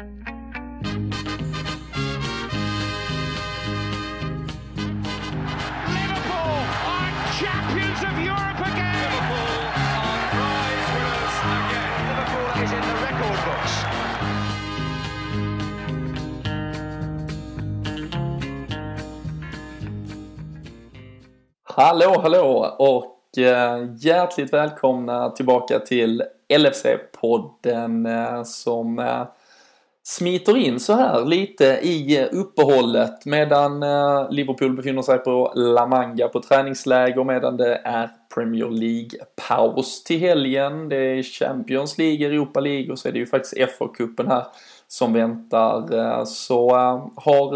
Liverpool are champions of Europe again. Liverpool are prize winners again. Liverpool is in the record books. Hallå, hallå och eh, hjärtligt välkomna tillbaka till LFC-podden eh, som eh, smiter in så här lite i eh, uppehållet medan eh, Liverpool befinner sig på La Manga på träningsläger medan det är Premier League-paus till helgen. Det är Champions League, Europa League och så är det ju faktiskt FA-cupen här som väntar. Eh, så har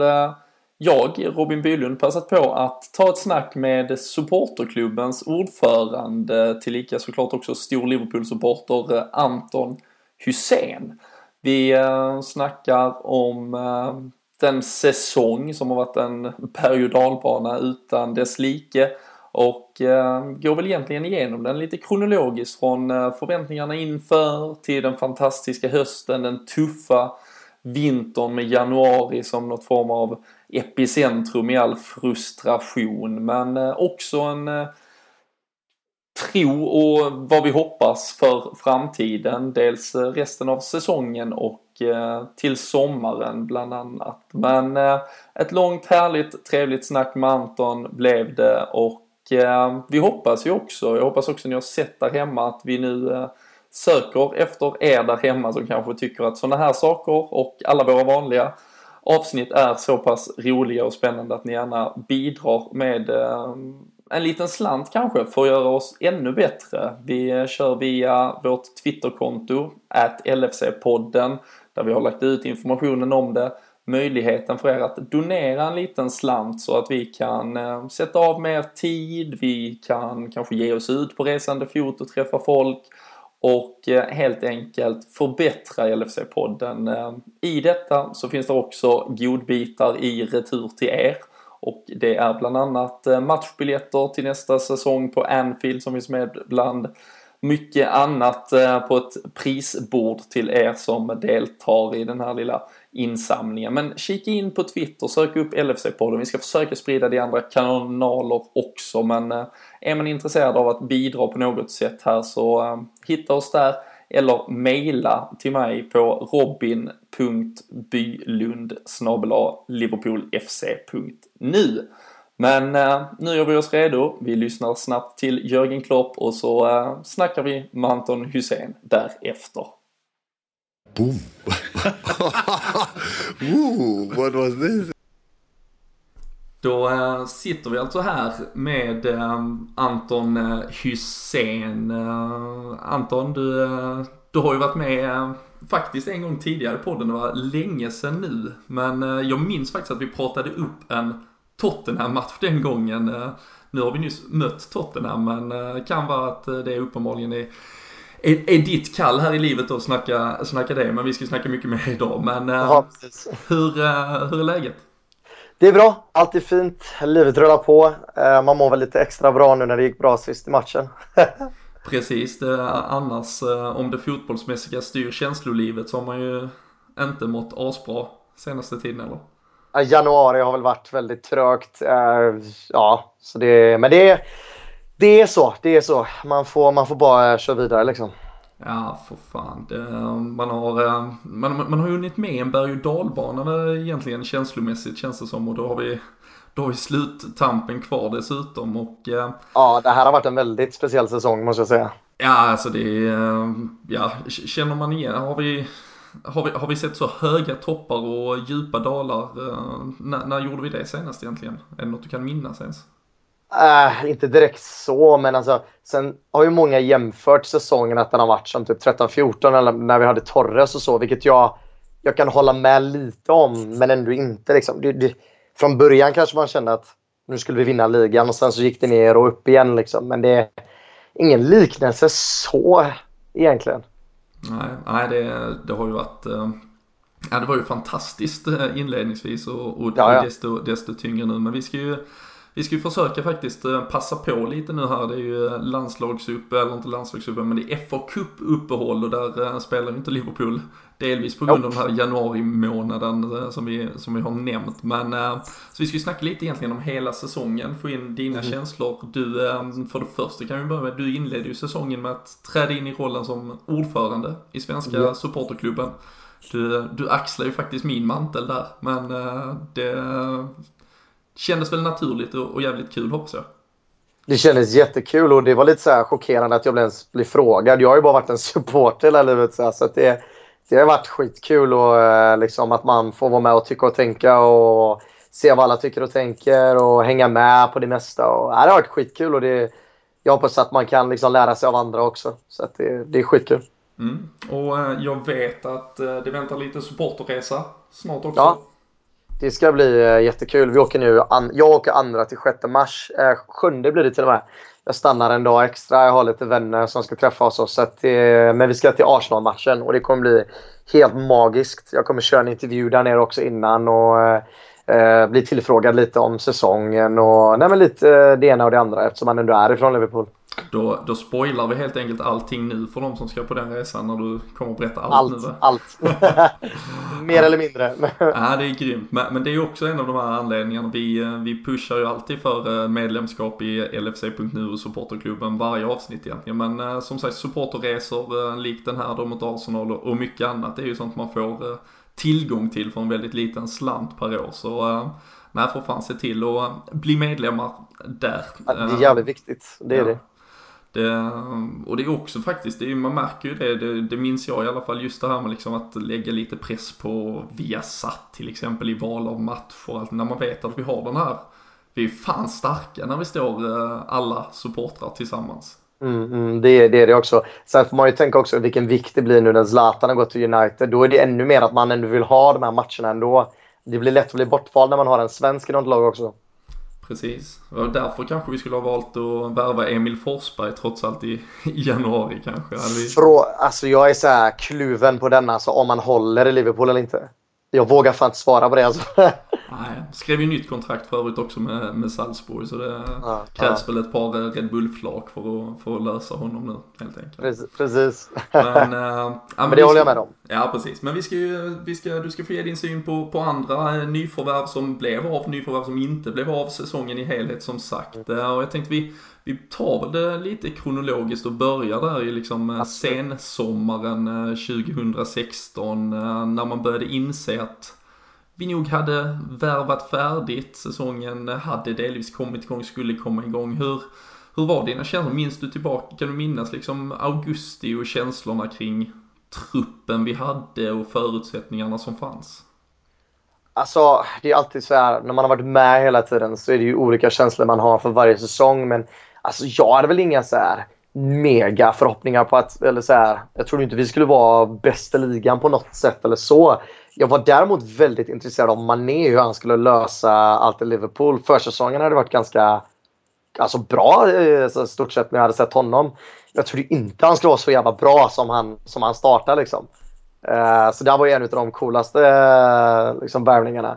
jag, Robin Bylund, passat på att ta ett snack med supporterklubbens ordförande, tillika såklart också stor Liverpool-supporter, Anton Hussein. Vi eh, snackar om eh, den säsong som har varit en berg och dalbana utan dess like. Och eh, går väl egentligen igenom den lite kronologiskt från eh, förväntningarna inför till den fantastiska hösten, den tuffa vintern med januari som något form av epicentrum i all frustration. Men eh, också en eh, tro och vad vi hoppas för framtiden. Dels resten av säsongen och eh, till sommaren bland annat. Men eh, ett långt härligt trevligt snack med Anton blev det och eh, vi hoppas ju också, jag hoppas också ni har sett där hemma att vi nu söker efter er där hemma som kanske tycker att sådana här saker och alla våra vanliga avsnitt är så pass roliga och spännande att ni gärna bidrar med eh, en liten slant kanske för att göra oss ännu bättre. Vi kör via vårt Twitterkonto, LFC-podden, där vi har lagt ut informationen om det. Möjligheten för er att donera en liten slant så att vi kan eh, sätta av mer tid, vi kan kanske ge oss ut på resande fot och träffa folk och eh, helt enkelt förbättra LFC-podden. Eh, I detta så finns det också godbitar i retur till er och det är bland annat eh, matchbiljetter till nästa säsong på Anfield som finns med bland mycket annat eh, på ett prisbord till er som deltar i den här lilla insamlingen. Men kika in på Twitter, sök upp LFC-podden. Vi ska försöka sprida det i andra kanaler också, men eh, är man intresserad av att bidra på något sätt här så hitta oss där eller mejla till mig på robin.bylund liverpoolfc.nu. Men eh, nu gör vi oss redo. Vi lyssnar snabbt till Jörgen Klopp och så eh, snackar vi med Anton Hussein därefter. Boom. Ooh, what was this? Då eh, sitter vi alltså här med eh, Anton eh, Hussein. Anton, du, du har ju varit med faktiskt en gång tidigare på podden, det var länge sedan nu. Men jag minns faktiskt att vi pratade upp en Tottenham-match den gången. Nu har vi nyss mött Tottenham, men eh, kan vara att det uppenbarligen är är, är ditt kall här i livet att snacka, snacka det, men vi ska snacka mycket mer idag. Men Ja, hur, hur är läget? Det är bra, allt är fint, livet rullar på. Eh, Man mår väl lite extra bra nu när det gick bra sist i matchen. Precis, det, annars eh, om det fotbollsmässiga styr känslolivet så har man ju inte mått asbra senaste tiden eller? Ja, Januari har väl varit väldigt trögt. eh, Ja, så det, men det, det är så. Det är så. Man får, man får bara köra vidare liksom. Ja, för fan. Det, man, har, eh, man, man har ju hunnit med en berg och dalbana eh, egentligen känslomässigt känns det som och då har vi, då har vi sluttampen kvar dessutom och eh, Ja, det här har varit en väldigt speciell säsong måste jag säga. Ja, alltså det ja, känner man igen, har vi, har vi, har vi sett så höga toppar och djupa dalar? eh, När, när gjorde vi det senast egentligen? Är det något du kan minnas ens? Äh, inte direkt så, men alltså, sen har ju många jämfört säsongen att den har varit som typ 13-14 eller när vi hade Torres och så, vilket jag, jag kan hålla med lite om, men ändå inte. Liksom. Det, det, från början kanske man kände att nu skulle vi vinna ligan och sen så gick det ner och upp igen. Liksom. Men det är ingen liknelse så egentligen. Nej, nej det, det har ju varit, eh, ja det var ju fantastiskt eh, inledningsvis och, och Ja, ja. Desto, desto tyngre nu. Men vi ska ju Vi ska ju försöka faktiskt eh, passa på lite nu här. Det är ju landslagsuppe, eller inte landslagsuppe, men det är FA Cup-uppehåll och där eh, spelar ju inte Liverpool. Delvis på grund av den här januari månaden eh, som vi, som vi har nämnt. Men så vi ska ju snacka lite egentligen om hela säsongen, få in dina mm. känslor. Du, för det första kan vi börja med, du inledde ju säsongen med att träda in i rollen som ordförande i Svenska mm. supporterklubben. Du, du axlar ju faktiskt min mantel där, men det kändes väl naturligt och, och jävligt kul hoppas jag. Det kändes jättekul och det var lite så här chockerande att jag ens blev frågad. Jag har ju bara varit en supporter hela livet så, så det, det har varit skitkul och eh, liksom att man får vara med och tycka och tänka och se vad alla tycker och tänker och hänga med på det mesta. Och, ja, det har varit skitkul och det, jag hoppas att man kan liksom lära sig av andra också. Så det, det är skitkul. Mm. Och eh, jag vet att eh, det väntar lite supporterresa snart också. Ja. Det ska bli eh, jättekul. Vi åker nu, jag åker andra till 6 mars. Eh, sjunde blir det till och med. Jag stannar en dag extra. Jag har lite vänner som ska träffa oss. Så att, eh, men vi ska till Arsenal-matchen och det kommer bli helt magiskt. Jag kommer köra en intervju där nere också innan och eh, eh bli tillfrågad lite om säsongen och nej, men lite det ena och det andra eftersom man ändå är ifrån Liverpool. Då, då spoilar vi helt enkelt allting nu för de som ska på den resan när du kommer att berätta allt, allt nu va? Allt, Mer eller mindre. ja, det är grymt. Men, men, det är också en av de här anledningarna. Vi, eh, vi pushar ju alltid för eh, medlemskap i LFC.nu och supporterklubben varje avsnitt egentligen. Men eh, som sagt, supporterresor likt den här då mot Arsenal och, och mycket annat det är ju sånt man får tillgång till för en väldigt liten slant per år. Så nej, får fan se till att bli medlemmar där. Ja, det är jävligt viktigt, det är ja. det. Det, och det är också faktiskt, det är, man märker ju det, det, det minns jag i alla fall, just det här med liksom att lägga lite press på Viasat till exempel i val av matcher. Alltså när man vet att vi har den här, vi är fan starka när vi står eh, alla supportrar tillsammans. Mm, mm, det, det är det också. Sen får man ju tänka också vilken vikt det blir nu när Zlatan har gått till United. Då är det ännu mer att man ändå vill ha de här matcherna ändå. Det blir lätt att bli bortvald när man har en svensk i något lag också. Precis. Och därför kanske vi skulle ha valt att värva Emil Forsberg trots allt i, i januari kanske. Frå, alltså jag är så här kluven på denna, alltså om man håller i Liverpool eller inte. Jag vågar fan inte svara på det alltså. Nej, skrev ju nytt kontrakt för övrigt också med, med Salzburg så det ja, krävs ja. väl ett par Red Bull-flak för att, för att lösa honom nu helt enkelt. Precis. precis. Men, äh, men, det håller jag med om. Ja precis, men vi ska ju, vi ska, du ska få ge din syn på, på andra eh, nyförvärv som blev av, nyförvärv som inte blev av säsongen i helhet som sagt. Mm. Och jag tänkte vi, vi tar det lite kronologiskt och börjar där i liksom eh, sensommaren 2016 när man började inse att vi nog hade värvat färdigt. Säsongen hade delvis kommit igång, skulle komma igång. Hur, hur var dina känslor? Minns du tillbaka, kan du minnas liksom augusti och känslorna kring truppen vi hade och förutsättningarna som fanns? Alltså, det är alltid så här, när man har varit med hela tiden så är det ju olika känslor man har för varje säsong. Men alltså, jag hade väl inga så här mega förhoppningar på att, eller så här, jag trodde inte vi skulle vara bäst i ligan på något sätt eller så. Jag var däremot väldigt intresserad av Mané, hur han skulle lösa allt i Liverpool. Försäsongen hade varit ganska alltså bra eh, i stort sett när jag hade sett honom. Jag trodde inte han skulle vara så jävla bra som han, som han startade liksom. Uh, så det var ju en av de coolaste uh, liksom, värvningarna.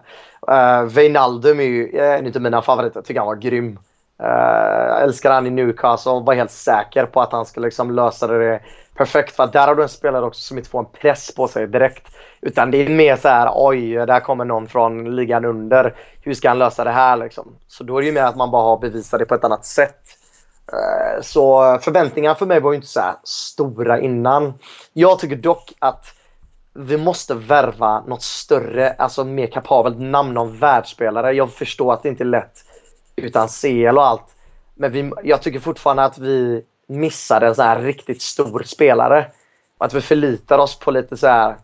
Uh, Wijnaldum är ju en av mina favoriter. Jag tycker han var grym. Uh, älskar han i Newcastle och var helt säker på att han skulle liksom lösa det perfekt. För där har du en spelare också som inte får en press på sig direkt. Utan det är mer så här, oj, där kommer någon från ligan under. Hur ska han lösa det här liksom? Så då är det ju mer att man bara har bevisat det på ett annat sätt. Uh, så förväntningarna för mig var ju inte så stora innan. Jag tycker dock att vi måste värva något större, alltså mer kapabelt namn av världsspelare. Jag förstår att det inte är lätt utan CL och allt. Men vi, jag tycker fortfarande att vi missade en sån här riktigt stor spelare. Att vi förlitar oss på lite så här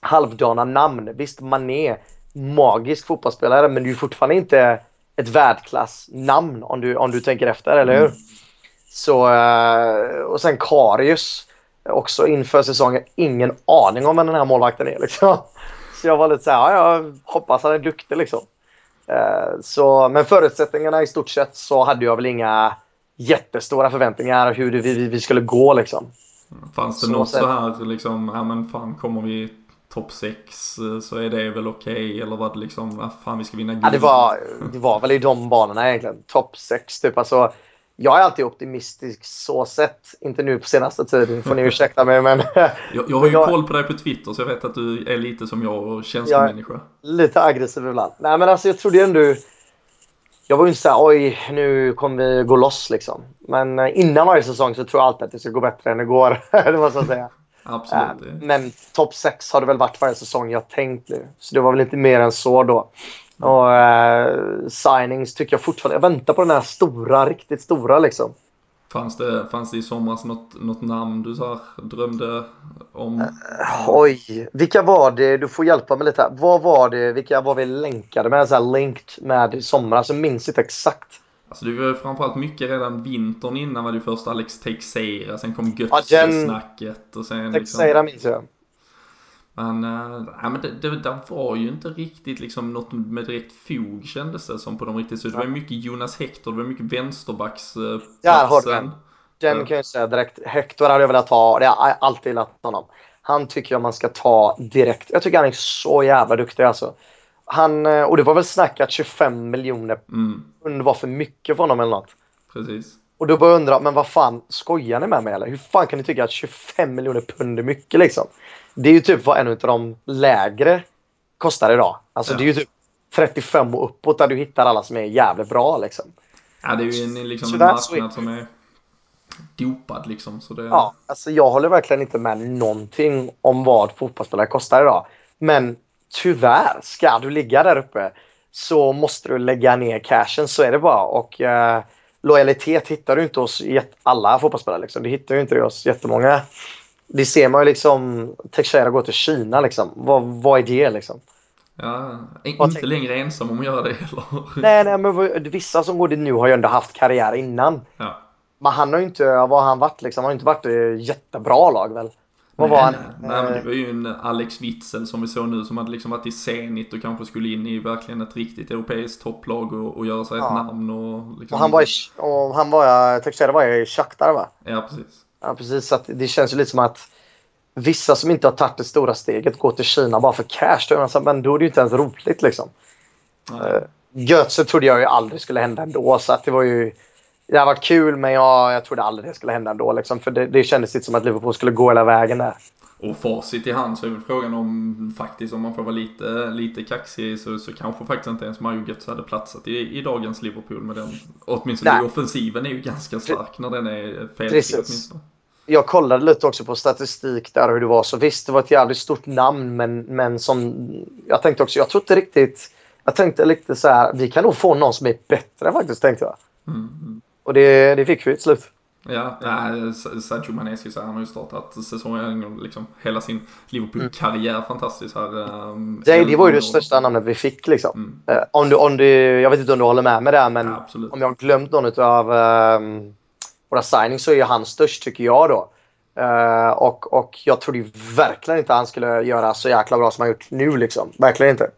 halvdana namn. Visst, Mané, magisk fotbollsspelare, men du är fortfarande inte ett världsklassnamn om du, om du tänker efter, eller hur? Mm. Så, eh, och sen Karius också inför säsongen. Ingen aning om vem den här målvakten är. Liksom. Så jag var lite så här, ja, jag hoppas han är duktig liksom. Eh, så, men förutsättningarna i stort sett så hade jag väl inga jättestora förväntningar hur vi, vi skulle gå liksom. Fanns det så något så här liksom, ja men fan kommer vi topp 6 eh, så är det väl okej okay, eller var det liksom, ah, fan vi ska vinna guld? Ja, det var, det var väl i de banorna egentligen. Topp 6 typ. Alltså, jag är alltid optimistisk så sett. Inte nu på senaste tiden, får ni ursäkta mig. Men jag, jag har ju jag, koll på dig på Twitter så jag vet att du är lite som jag och känslomänniska. Lite aggressiv ibland. Nej men alltså jag trodde ändå... Jag var ju inte såhär oj nu kommer vi gå loss liksom. Men eh, innan varje säsong så tror jag alltid att det ska gå bättre än det går. det måste jag säga. Absolut. Äh, men topp 6 har det väl varit varje säsong jag tänkt nu. Så det var väl inte mer än så då. Och uh, signings tycker jag fortfarande. Jag väntar på den här stora, riktigt stora liksom. Fanns det, fanns det i somras något, något namn du så drömde om? Uh, oj, vilka var det? Du får hjälpa mig lite här. Vad var det? Vilka var vi länkade med? Så här linked med i somras. Jag minns inte exakt. Alltså det var framförallt mycket redan vintern innan var det först Alex Teixeira, sen kom Götze-snacket ja, och sen Teixeira liksom... minns jag. Men, äh, ja, men det, det, det, var ju inte riktigt liksom något med direkt fog kändes det som på de riktigt. Så det var mycket Jonas Hector, det var mycket vänsterbacksplatsen. Ja, har du den. Kan jag säga direkt. Hector hade jag velat ta, det har jag alltid gillat honom. Han tycker jag man ska ta direkt. Jag tycker han är så jävla duktig alltså. Han, eh, och det var väl snack att 25 miljoner mm. var för mycket för honom eller något. Precis. Och då börjar jag undra, men vad fan, skojar ni med mig eller? Hur fan kan ni tycka att 25 miljoner pund är mycket liksom? Det är ju typ vad en av de lägre kostar idag. Alltså ja. det är ju typ 35 och uppåt där du hittar alla som är jävligt bra liksom. Ja, det är ju en, liksom, en marknad som är dopad liksom. Så det... Ja, alltså jag håller verkligen inte med någonting om vad fotbollsspelare kostar idag. Men tyvärr, ska du ligga där uppe så måste du lägga ner cashen, så är det bara. Och eh, lojalitet hittar du inte hos alla fotbollsspelare. Liksom. Du hittar ju inte det hos jättemånga. Det ser man ju liksom. Teixeira går till Kina liksom. Vad, vad är det liksom? Ja, inte längre ensam om att göra det heller. Nej, nej, men vissa som går dit nu har ju ändå haft karriär innan. Ja. Men han har ju inte, vad har han varit liksom? Han har inte varit i jättebra lag väl? Vad var han? Nej, men det var ju en Alex Witzel som vi såg nu som hade liksom varit i Zenit och kanske skulle in i verkligen ett riktigt europeiskt topplag och, och göra sig ja. ett namn och liksom... Och han var i, och han var, det var i Shakhtar va? Ja, precis. Ja, precis. Så det känns ju lite som att vissa som inte har tagit det stora steget går till Kina bara för cash. Då, men då är det ju inte ens roligt liksom. Uh, Götze trodde jag ju aldrig skulle hända ändå, så att det var ju det har varit kul, men jag, jag trodde aldrig det skulle hända ändå. Liksom, för det, det kändes inte som att Liverpool skulle gå hela vägen där. Och facit i hand så är väl frågan om faktiskt om man får vara lite, lite kaxig så, så kanske faktiskt inte ens Mario Götze hade platsat i, i dagens Liverpool med den. Åtminstone Nej. offensiven är ju ganska stark när den är felfri åtminstone. Jag kollade lite också på statistik där hur det var så visst det var ett jävligt stort namn men, men som jag tänkte också jag tror inte riktigt jag tänkte lite så här vi kan nog få någon som är bättre faktiskt tänkte jag. Mm. mm. Och det, det fick vi till slut. Ja, ja Sergio Manesio så han har ju startat säsongen, liksom hela sin Liverpool-karriär mm. fantastiskt här. Um, det, det var ju det största namnet vi fick liksom. Mm. Uh, om du, om du, jag vet inte om du håller med mig där, men ja, om jag har glömt någon av um, våra signings så är han störst tycker jag då. Uh, och, och jag trodde ju verkligen inte han skulle göra så jäkla bra som han gjort nu liksom. Verkligen inte.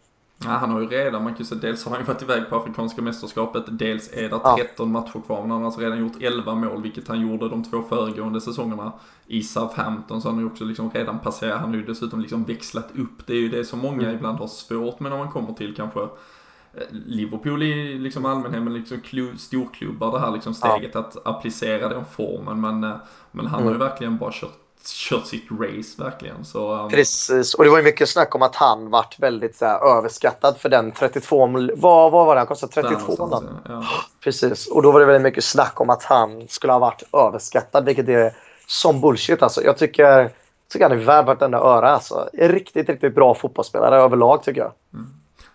Ja, han har ju redan, man kan ju säga, dels har han ju varit iväg på Afrikanska mästerskapet, dels är det 13 ja. matcher kvar, men han har alltså redan gjort 11 mål, vilket han gjorde de två föregående säsongerna i Southampton, så han har ju också liksom redan passerat, han har ju dessutom liksom växlat upp, det är ju det som många mm. ibland har svårt med när man kommer till kanske eh, Liverpool i liksom allmänhet, men liksom storklubbar, det här liksom steget ja. att applicera den formen, men, eh, men han mm. har ju verkligen bara kört kört sitt race verkligen. Så, um... Precis, och det var ju mycket snack om att han vart väldigt så här, överskattad för den 32, vad, vad var det han kostade? 32 ja. ja. Precis, och då var det väldigt mycket snack om att han skulle ha varit överskattad, vilket är som bullshit alltså. Jag tycker, tycker han är värd vartenda öra alltså. Riktigt, riktigt bra fotbollsspelare överlag tycker jag. Mm.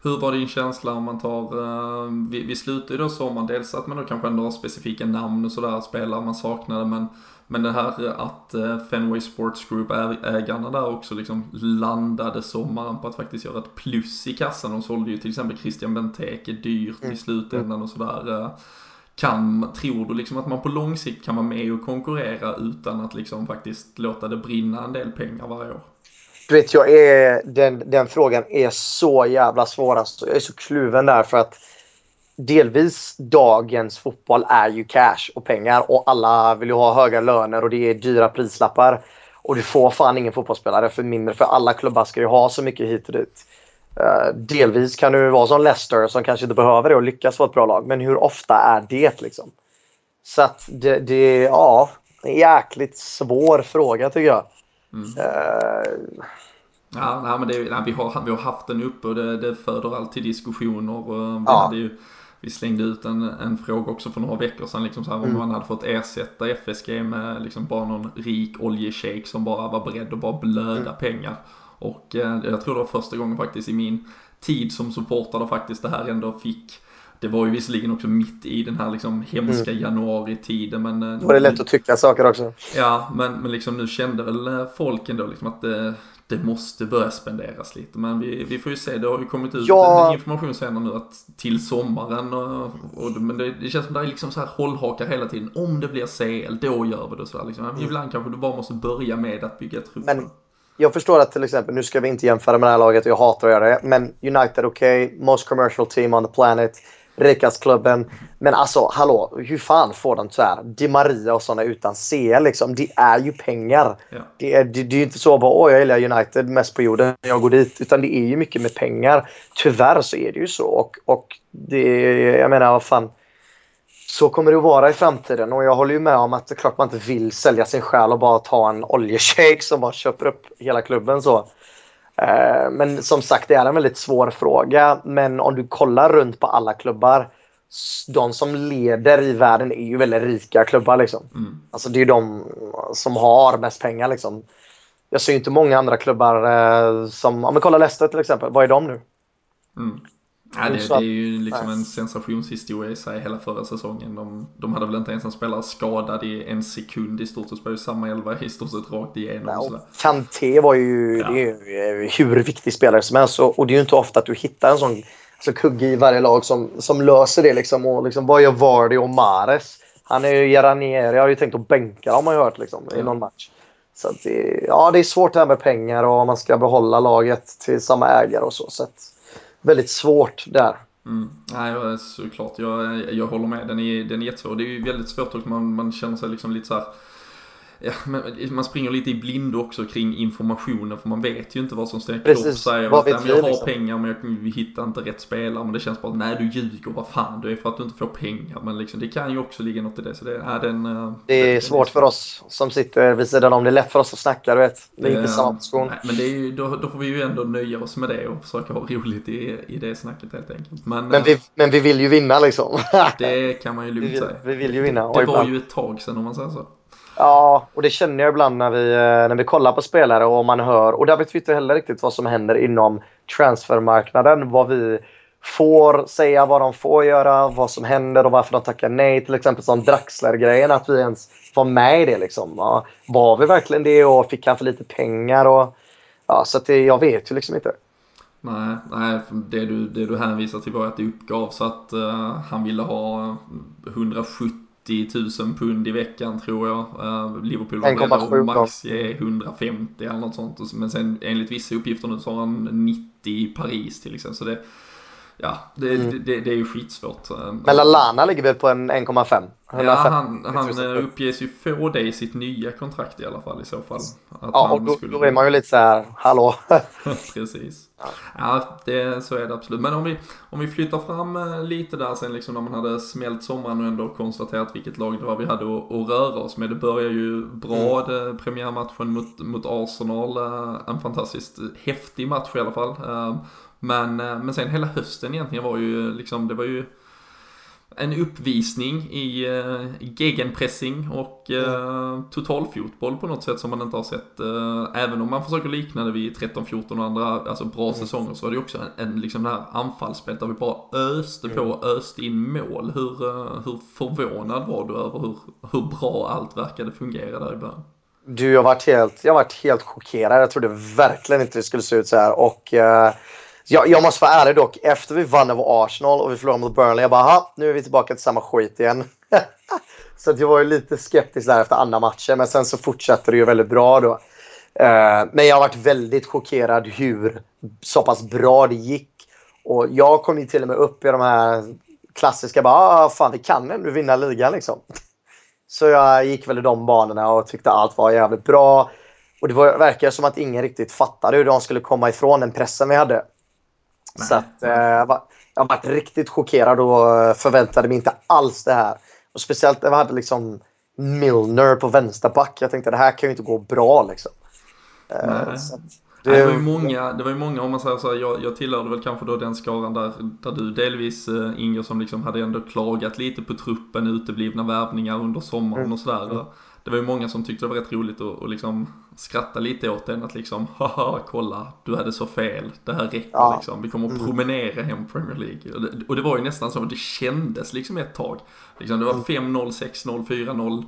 Hur var din känsla om man tar, uh, vi, vi slutar ju då sommaren, dels att man då kanske ändå har specifika namn och sådär, spelare man saknade, men men det här att eh, Fenway Sports Group ägarna där också liksom landade sommaren på att faktiskt göra ett plus i kassan. De sålde ju till exempel Christian Benteke dyrt i mm. slutändan och sådär. Eh, kan, tror du liksom att man på lång sikt kan vara med och konkurrera utan att liksom faktiskt låta det brinna en del pengar varje år? Du vet, jag är, den, den frågan är så jävla svår. Alltså. Jag är så kluven där för att delvis dagens fotboll är ju cash och pengar och alla vill ju ha höga löner och det är dyra prislappar. Och du får fan ingen fotbollsspelare för mindre för alla klubbar ska ju ha så mycket hit och dit. Uh, delvis kan du vara som Leicester som kanske inte behöver det och lyckas vara ett bra lag. Men hur ofta är det liksom? Så att det, det ja, en jäkligt svår fråga tycker jag. Mm. Uh, Ja, nej, men det, nej, vi, har, vi har haft den uppe och det, det föder alltid diskussioner. Och vi, ja. hade ju, vi slängde ut en, en fråga också för några veckor sedan, liksom så här, mm. om man hade fått ersätta FSG med liksom bara någon rik oljeshejk som bara var beredd att bara blöda mm. pengar. Och eh, jag tror det var första gången faktiskt i min tid som supportare faktiskt det här ändå fick det var ju visserligen också mitt i den här liksom hemska mm. januari-tiden men... Eh, var det lätt att tycka saker också. Ja, men, men liksom nu kände väl eh, folk ändå liksom att det, det måste börja spenderas lite. Men vi, vi får ju se, det har ju kommit ut ja. information senare nu att till sommaren och, och men det, det, känns som det är liksom så här hållhakar hela tiden. Om det blir CL, då gör vi det så här liksom. Mm. Ibland kanske du bara måste börja med att bygga truppen. Men jag förstår att till exempel, nu ska vi inte jämföra med det här laget och jag hatar att göra det, men United okej, okay, most commercial team on the planet rikasklubben. Men alltså, hallå, hur fan får de här Di Maria och sådana utan CL liksom? Det är ju pengar. Ja. Det, är, det, det är ju inte så bara åh, jag gillar United mest på jorden, jag går dit. Utan det är ju mycket med pengar. Tyvärr så är det ju så. Och, och det, jag menar, vad fan. Så kommer det att vara i framtiden och jag håller ju med om att det är klart man inte vill sälja sin själ och bara ta en oljeshejk som bara köper upp hela klubben så. Eh, men som sagt, det är en väldigt svår fråga. Men om du kollar runt på alla klubbar. De som leder i världen är ju väldigt rika klubbar. Liksom. Mm. Alltså det är ju de som har mest pengar. Liksom. Jag ser inte många andra klubbar eh, som, om vi kollar Leicester till exempel, vad är de nu? Mm. Ja, det, det, är ju liksom en sensationshistoria i sig hela förra säsongen. De, de hade väl inte ens en spelare skadad i en sekund i stort sett. Spelade samma elva i stort sett rakt igenom. Ja, Kanté var ju, ja. det är ju hur viktig spelare som helst. Och det är ju inte ofta att du hittar en sån alltså, kugge i varje lag som, som löser det. Liksom. Och liksom, vad gör Vardy och Mares? Han är ju Jaranieri. Jag har ju tänkt att bänka har man ju hört liksom, i någon match. Så det, ja, det är svårt det här med pengar och man ska behålla laget till samma ägare och så. så att, väldigt svårt där. Mm. Nej, såklart. Jag, jag håller med. Den är, den är jättesvår. Det är ju väldigt svårt och Man, man känner sig liksom lite så här ja, man springer lite i blindo också kring informationen för man vet ju inte vad som står. Klopp säger att jag har liksom? pengar men jag hittar inte rätt spelare. Men det känns bara, nej du ljuger, vad fan det är för att du inte får pengar. Men liksom, det kan ju också ligga något i det. Så det, är, den, eh, det är den, svårt den för oss som sitter vid sidan om. Det är lätt för oss att snacka, du vet. Det är det, inte samma position. Nej, men det ju, då, då får vi ju ändå nöja oss med det och försöka ha roligt i, i det snacket helt enkelt. Men, men, vi, äh, men vi vill ju vinna liksom. det kan man ju lugnt säga. Vi vill ju vinna. Det var ju ett tag sedan om man säger så. Ja, och det känner jag ibland när vi, eh, när vi kollar på spelare och man hör. Och där vet vi inte heller riktigt vad som händer inom transfermarknaden. Vad vi får säga, vad de får göra, vad som händer och varför de tackar nej. Till exempel som Draxler-grejen, att vi ens var med i det. Liksom. Ja, var vi verkligen det och fick han för lite pengar? Och, ja, så det, jag vet ju liksom inte. Nej, nej det, du, det du hänvisar till var att det uppgavs att uh, han ville ha 170 90 000 pund i veckan tror jag. Uh, Liverpool var beredda att max ge 150 eller något sånt. Men sen enligt vissa uppgifter nu så har han 90 i Paris till exempel. Så det, ja, det, mm. det, det, är ju skitsvårt. Eh, Men Lalana ligger väl på en 1,5? Ja, han, han eh, uppges ju få det i sitt nya kontrakt i alla fall i så fall. Att ja, och då, skulle... då är man ju lite så här, hallå? Precis. Ja, ja det, så är det absolut. Men om vi, om vi flyttar fram eh, lite där sen liksom när man hade smält sommaren och ändå konstaterat vilket lag det var vi hade att, att röra oss med. Det börjar ju bra, mm. det, premiärmatchen mot, mot Arsenal. En fantastiskt häftig match i alla fall. Men, men sen hela hösten egentligen var ju liksom, det var ju en uppvisning i uh, gegenpressing och uh, mm. totalfotboll på något sätt som man inte har sett. Uh, även om man försöker likna det vid 13-14 och andra alltså bra mm. säsonger så är det också en, en liksom det här anfallsspelet där vi bara öste på, mm. öste in mål. Hur, uh, hur förvånad var du över hur, hur bra allt verkade fungera där i början? Du, jag har varit helt, jag har varit helt chockerad. Jag trodde verkligen inte det skulle se ut så här och jag, jag måste vara ärlig dock. Efter vi vann över Arsenal och vi förlorade mot Burnley. Jag bara, nu är vi tillbaka till samma skit igen. så jag var ju lite skeptisk där efter andra matchen. Men sen så fortsatte det ju väldigt bra då. Uh, men jag har varit väldigt chockerad hur så pass bra det gick. Och jag kom ju till och med upp i de här klassiska bara, ah, fan vi kan ändå vinna ligan liksom. Så jag gick väl i de banorna och tyckte allt var jävligt bra. Och det var, verkar som att ingen riktigt fattade hur de skulle komma ifrån den pressen vi hade. Nej. Så att, eh, jag var- jag varit riktigt chockerad och eh, förväntade mig inte alls det här. Och speciellt när vi hade liksom Milner på vänsterback. Jag tänkte det här kan ju inte gå bra liksom. Eh, att Nej, det var ju många, det var ju många om man säger så här, jag, jag tillhörde väl kanske då den skaran där, där du delvis eh, Inger som liksom hade ändå klagat lite på truppen, uteblivna värvningar under sommaren och sådär. Det var ju många som tyckte det var rätt roligt att och liksom skratta lite åt den att liksom, haha kolla, du hade så fel, det här räcker Ja. liksom, vi kommer att promenera hem Premier League. Och det, och det var ju nästan så, det kändes liksom ett tag. Liksom, det var 5-0, 6-0, 4-0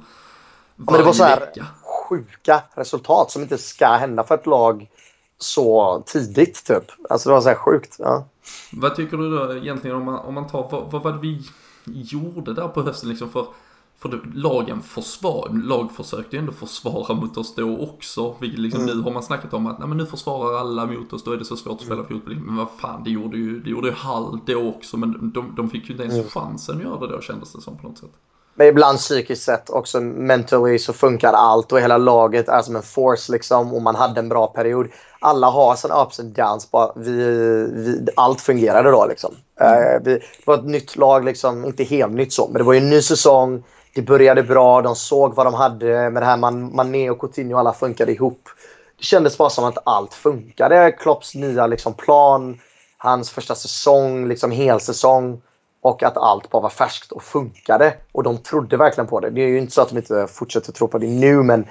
men det var så här- vecka. sjuka resultat som inte ska hända för ett lag så tidigt typ. Alltså det var så här sjukt. Ja. Vad tycker du då egentligen om man, om man tar, vad, vad var det vi gjorde där på hösten liksom för, för det, lagen försvar, lag försökte ju ändå försvara mot oss då också. Vilket liksom nu har man snackat om att nej, men nu försvarar alla mot oss, då är det så svårt att spela fotboll. Men vad fan, det gjorde ju, det gjorde ju Hall då också, men de, de fick ju inte ens chansen att göra det då kändes det som på något sätt. Men ibland psykiskt sett också mentally så funkar allt och hela laget är som en force liksom och man hade en bra period. Alla har sina ups and downs. Bara vi, vi, allt fungerade då liksom. Eh, vi, det var ett nytt lag liksom, inte helt nytt så, men det var ju en ny säsong. Det började bra, de såg vad de hade med det här man, Mané och Coutinho alla funkade ihop. Det kändes bara som att allt funkade. Klopps nya liksom, plan, hans första säsong, liksom helsäsong. Och att allt bara var färskt och funkade. Och de trodde verkligen på det. Det är ju inte så att de inte fortsätter tro på det nu, men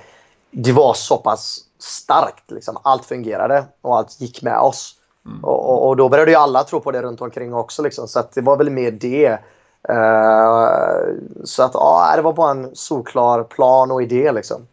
det var så pass starkt. Liksom. Allt fungerade och allt gick med oss. Och, och, och då började ju alla tro på det runt omkring också. Liksom. Så det var väl mer det. Eh, så att ja, det var bara en solklar plan och idé. Liksom.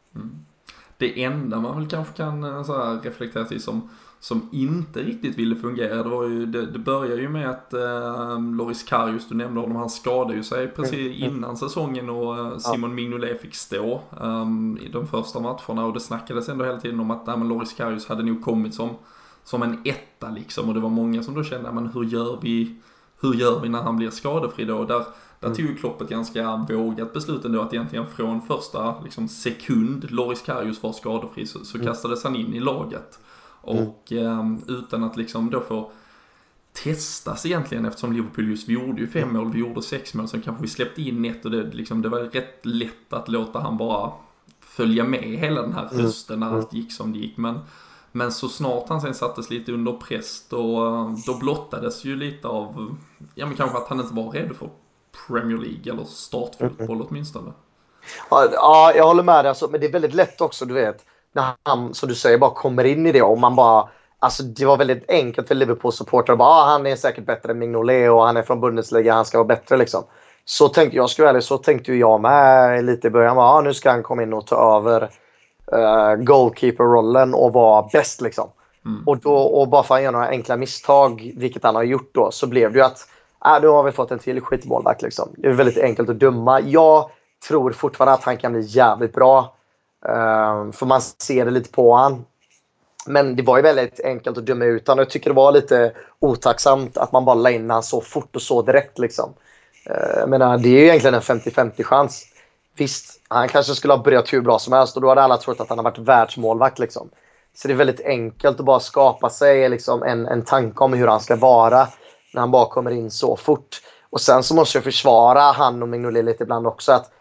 Det enda man väl kanske kan eh, så här, reflektera till som, som inte riktigt ville fungera, det var ju, det, det började ju med att eh, Loris Karius, du nämnde honom, han skadade ju sig precis innan säsongen och eh, Simon Mignolet fick stå ehm, i de första matcherna. Och det snackades ändå hela tiden om att nej, men Loris Karius hade nog kommit som, som en etta liksom. Och det var många som då kände, men hur gör vi, hur gör vi när han blir skadefri då? Där, där tog ju Klopp ett ganska vågat beslut ändå att egentligen från första liksom, sekund Loris Karius var skadefri så, så kastades han in i laget. Och ehm, utan att liksom då få testas egentligen eftersom Liverpool just vi gjorde ju fem mål, vi gjorde sex mål, sen kanske vi släppte in ett och det, liksom, det var rätt lätt att låta han bara följa med hela den här hösten när allt gick som det gick. Men, men så snart han sen sattes lite under press då, då blottades ju lite av, ja men kanske att han inte var redo för Premier League eller startfotboll åtminstone. Ja, Ja, jag håller med dig. Alltså, men det är väldigt lätt också, du vet. När han, som du säger, bara kommer in i det och man bara... Alltså det var väldigt enkelt för Liverpool-supportrar. Bara, ah, han är säkert bättre än Mignolet och han är från Bundesliga, han ska vara bättre liksom. Så tänkte jag, ska vara ärlig, så tänkte jag med lite i början. Bara, ah, nu ska han komma in och ta över uh, goalkeeper-rollen och vara bäst liksom. Och, då, och bara för att han gör några enkla misstag, vilket han har gjort då, så blev det ju att äh, nu har vi fått en till skitmålvakt. Liksom. Det är väldigt enkelt att döma. Jag tror fortfarande att han kan bli jävligt bra. Uh, för man ser det lite på han. Men det var ju väldigt enkelt att döma ut honom. Jag tycker det var lite otacksamt att man bara la in han så fort och så direkt. Liksom. Uh, jag menar, det är ju egentligen en 50-50 chans. Visst, han kanske skulle ha börjat hur bra som helst och då hade alla trott att han har varit världsmålvakt. Liksom. Så det är väldigt enkelt att bara skapa sig liksom, en, en tanke om hur han ska vara när han bara kommer in så fort. Och sen så måste jag försvara han och Mignolet lite ibland också. att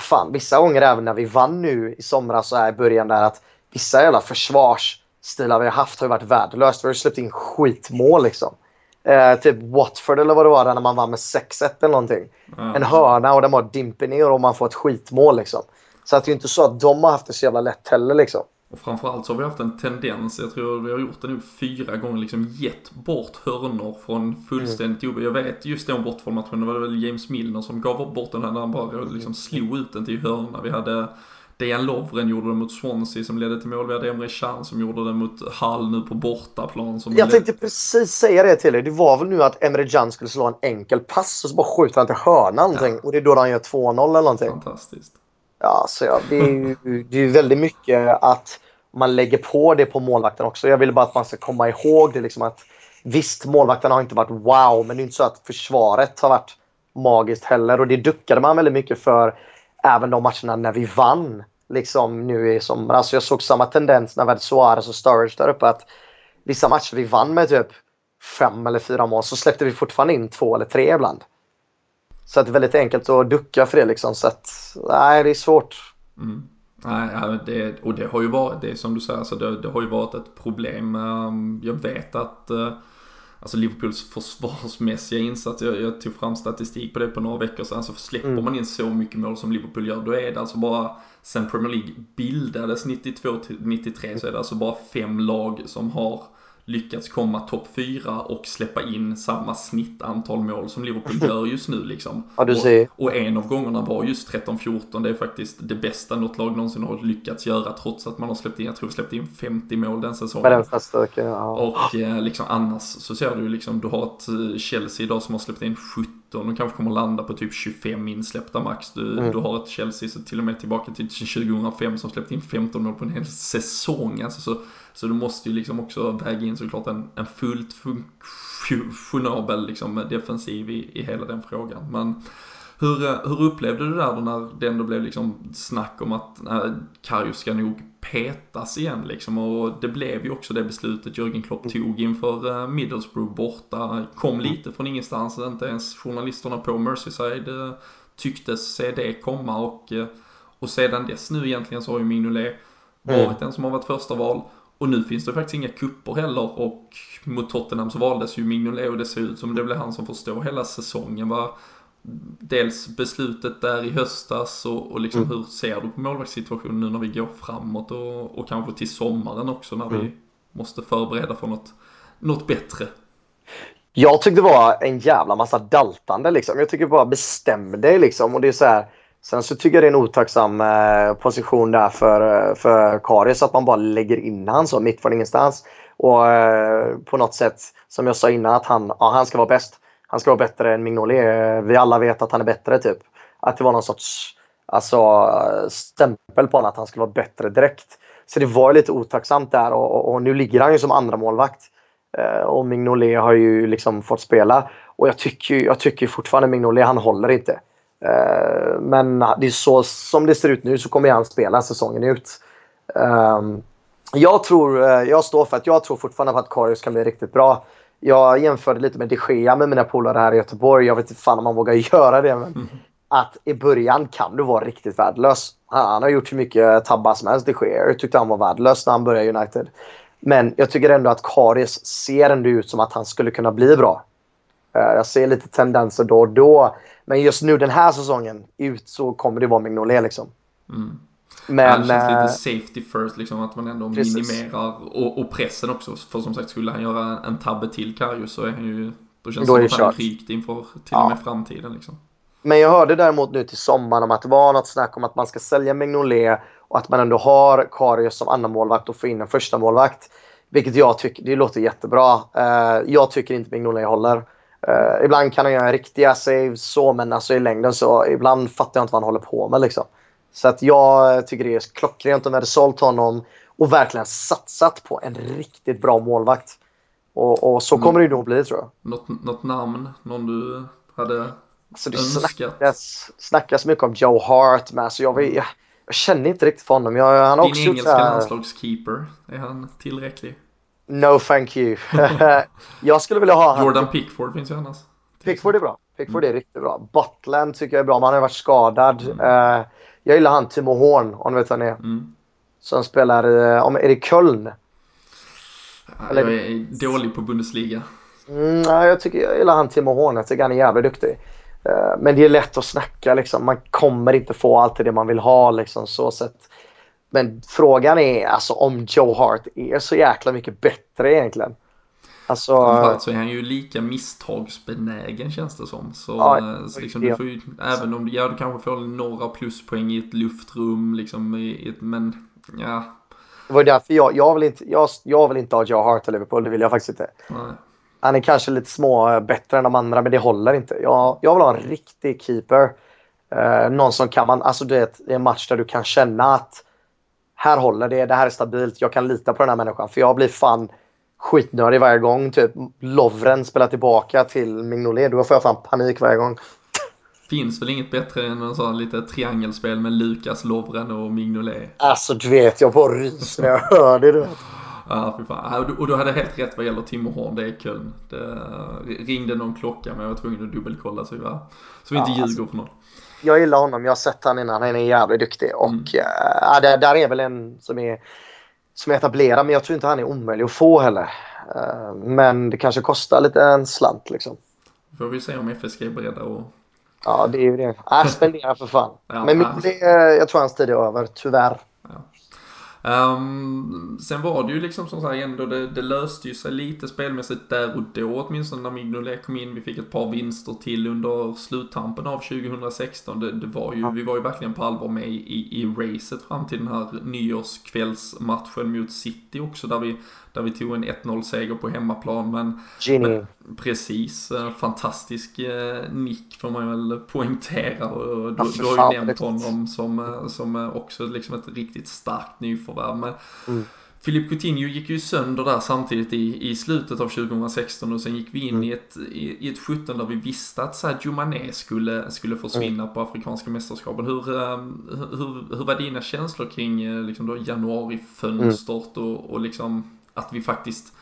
fan, Vissa gånger även när vi vann nu i somras så här i början där att vissa jävla försvarsstilar vi har haft har ju varit värdelöst. Vi har ju släppt in skitmål liksom. Eh, typ Watford eller vad det var där när man vann med 6-1 eller någonting. En hörna och den bara dimper ner och man får ett skitmål liksom. Så att det är inte så att de har haft det så jävla lätt heller liksom. Och framförallt så har vi haft en tendens, jag tror vi har gjort det nu fyra gånger, liksom gett bort hörnor från fullständigt mm. Jag vet just den bortfallmatchen, det var väl James Milner som gav bort den här när han bara liksom slog ut den till hörna. Vi hade Dejan Lovren gjorde det mot Swansea som ledde till mål. Vi hade Emre Can som gjorde det mot Hall nu på bortaplan. Som jag tänkte precis säga det till dig. Det var väl nu att Emre Can skulle slå en enkel pass och så bara skjuter han till hörnan ja. och det är då han gör 2-0 eller någonting. Fantastiskt. Ja, så ja, det är ju det är väldigt mycket att man lägger på det på målvakten också. Jag vill bara att man ska komma ihåg det liksom att visst, målvakten har inte varit wow, men det är inte så att försvaret har varit magiskt heller och det duckade man väldigt mycket för även de matcherna när vi vann. liksom nu i somras. Alltså, jag såg samma tendens när vi hade Suarez och Sturridge där uppe att vissa matcher vi vann med typ fem eller fyra mål så släppte vi fortfarande in två eller tre ibland. Så att det är väldigt enkelt att ducka för det liksom. Så att, nej, det är svårt. Mm. Nej, det, och det har ju varit, det som du säger, alltså det, det har ju varit ett problem. Ehm, jag vet att eh, Alltså Liverpools försvarsmässiga insats, jag, jag tog fram statistik på det på några veckor sedan, så släpper mm. man in så mycket mål som Liverpool gör, då är det alltså bara, sen Premier League bildades 92 93 så är det alltså bara fem lag som har lyckats komma topp 4 och släppa in samma snittantal mål som Liverpool gör just nu liksom. Ja, du ser. Och, och en av gångerna var just 13-14, det är faktiskt det bästa något lag någonsin har lyckats göra trots att man har släppt in, jag tror släppt in 50 mål den säsongen. Med den styrka, ja. Och eh, liksom annars så ser du ju liksom, du har ett eh, Chelsea idag som har släppt in 17 och kanske kommer landa på typ 25 insläppta max. Du, mm. du har ett Chelsea så till och med tillbaka till 2005 som släppt in 15 mål på en hel säsong. Alltså så så du måste ju liksom också väga in såklart en, en fullt funktionabel liksom defensiv i, i hela den frågan. Men hur, hur upplevde du det där då när det ändå blev liksom snack om att nej, Karius ska nog petas igen liksom och det blev ju också det beslutet Jörgen Klopp mm. tog inför uh, Middlesbrough borta. Kom mm. lite från ingenstans, inte ens journalisterna på Merseyside tycktes se det komma och, och sedan dess nu egentligen så har ju Mignolet mm. varit mm. den som har varit första val och nu finns det faktiskt inga kupper heller och mot Tottenham så valdes ju Mignolet och det ser ut som det blir han som får stå hela säsongen. Va? Dels beslutet där i höstas och, och liksom mm. hur ser du på målvaktssituationen nu när vi går framåt och, och kanske till sommaren också när mm. vi måste förbereda för något, något bättre? Jag tyckte det var en jävla massa daltande liksom. Jag tycker bara bestäm dig liksom och det är så här Sen så tycker jag det är en otacksam eh, position där för, eh, för Karius att man bara lägger in han så mitt från ingenstans. Och eh, på något sätt, som jag sa innan, att han, ja, han ska vara bäst. Han ska vara bättre än Mignolet. Vi alla vet att han är bättre typ. Att det var någon sorts alltså, stämpel på honom att han skulle vara bättre direkt. Så det var lite otacksamt där och, och, och nu ligger han ju som andra målvakt. Och Mignolet har ju liksom fått spela. Och jag tycker, jag tycker fortfarande Mignolet, han håller inte. Eh, men det är så som det ser ut nu så kommer han spela säsongen ut. Ehm, jag tror, eh, jag står för att jag tror fortfarande på att Karius kan bli riktigt bra. Jag jämförde lite med de Gea med mina polare här i Göteborg. Jag vet inte fan om man vågar göra det. Men mm. Att i början kan du vara riktigt värdelös. Han har gjort hur mycket tabbar som helst, de Gea. Jag tyckte han var värdelös när han började United. Men jag tycker ändå att Karius ser ändå ut som att han skulle kunna bli bra. Eh, jag ser lite tendenser då och då. Men just nu den här säsongen ut så kommer det vara Mignolet liksom. Mm. Men, det känns lite eh, safety first, liksom att man ändå precis. minimerar och, och, pressen också. För som sagt, skulle han göra en tabbe till Karius så är han ju, då känns det som att han är rykt inför till och med framtiden liksom. Men jag hörde däremot nu till sommaren om att det var något snack om att man ska sälja Mignolet och att man ändå har Karius som andra målvakt och få in en första målvakt. Vilket jag tycker, det låter jättebra. Uh, jag tycker inte Mignolet håller. Uh, ibland kan han göra riktiga saves så, men alltså i längden så ibland fattar jag inte vad han håller på med liksom. Så att jag tycker det är klockrent om vi hade sålt honom och verkligen satsat på en riktigt bra målvakt. Och, och så kommer det nog bli tror jag. Något, något namn? Någon du hade alltså, det önskat? Snackas, snackas mycket om Joe Hart med. Så jag, vill, jag, jag känner inte riktigt för honom. Jag, han Din också engelska landslagskeeper, är han tillräcklig? No thank you. jag skulle vilja ha Jordan Pickford finns ju annars. Pickford är bra. Pickford mm. är riktigt bra. Butland tycker jag är bra, men han har varit skadad. Mm. Uh, jag gillar han Timo Horn, om du vet vem det är. Mm. Som spelar i, om, är det Köln? Eller? Jag är dålig på Bundesliga. Mm, jag, tycker, jag gillar han Timo Horn, jag tycker han är jävligt duktig. Uh, men det är lätt att snacka liksom. Man kommer inte få allt det man vill ha liksom så sett. Men frågan är alltså om Joe Hart är så jäkla mycket bättre egentligen. Alltså, Framförallt så är han ju lika misstagsbenägen känns det som. Så, ja, eh, så liksom, du får ju, även om ja, du kanske får några pluspoäng i ett luftrum liksom, i ett, men ja. Det var därför jag, jag, vill inte, jag, jag vill inte ha Joe Hart i Liverpool, det vill jag faktiskt inte. Nej. Han är kanske lite små eh, bättre än de andra, men det håller inte. Jag, jag vill ha en riktig keeper. Uh, någon som kan man, alltså det är en match där du kan känna att här håller det, det här är stabilt, jag kan lita på den här människan. För jag blir fan skitnödig varje gång. Typ Lovren spelar tillbaka till Mignolet. Då får jag fan panik varje gång. Finns väl inget bättre än en sån lite triangelspel med Lukas, Lovren och Mignolet. Alltså du vet, jag bara ryser när jag hör det. Du vet. Ja, fy fan. Och du- hade helt rätt vad gäller Timo Horn, det är Köln. Det ringde någon klocka men jag var tvungen att dubbelkolla så vi, var, så vi inte Ja, ljuger alltså- för någon. Jag gillar honom, jag har sett han innan, han är jävligt duktig. Och Mm. eh, det, där är väl en som är, som är etablerad, men jag tror inte han är omöjlig att få heller. Eh, men det kanske kostar lite en slant liksom. Får vi se om FSG är beredda att Ja, det är ju det. Äh, spendera för fan. Ja, men ja. det, jag tror hans tid är över, tyvärr. Ehm, sen var det ju liksom som sagt ändå, det, det löste ju sig lite spelmässigt där och då åtminstone när Mignolet kom in. Vi fick ett par vinster till under sluttampen av 2016. Det, det var ju, Vi var ju verkligen på allvar med i, i, i racet fram till den här nyårskvällsmatchen mot City också där vi, där vi tog en 1-0 seger på hemmaplan. Men Genie. Precis, eh, fantastisk eh, nick får man väl poängtera och du, du har ju nämnt honom som, eh, som också liksom ett riktigt starkt nyförvärv. Men Mm. Filip Coutinho gick ju sönder där samtidigt i, i slutet av 2016 och sen gick vi in Mm. i, ett, i, i ett 17 där vi visste att Sadio Mané skulle, skulle försvinna Mm. på Afrikanska mästerskapen. Hur, hur, hur var dina känslor kring liksom då januarifönstret Mm. och, och liksom att vi faktiskt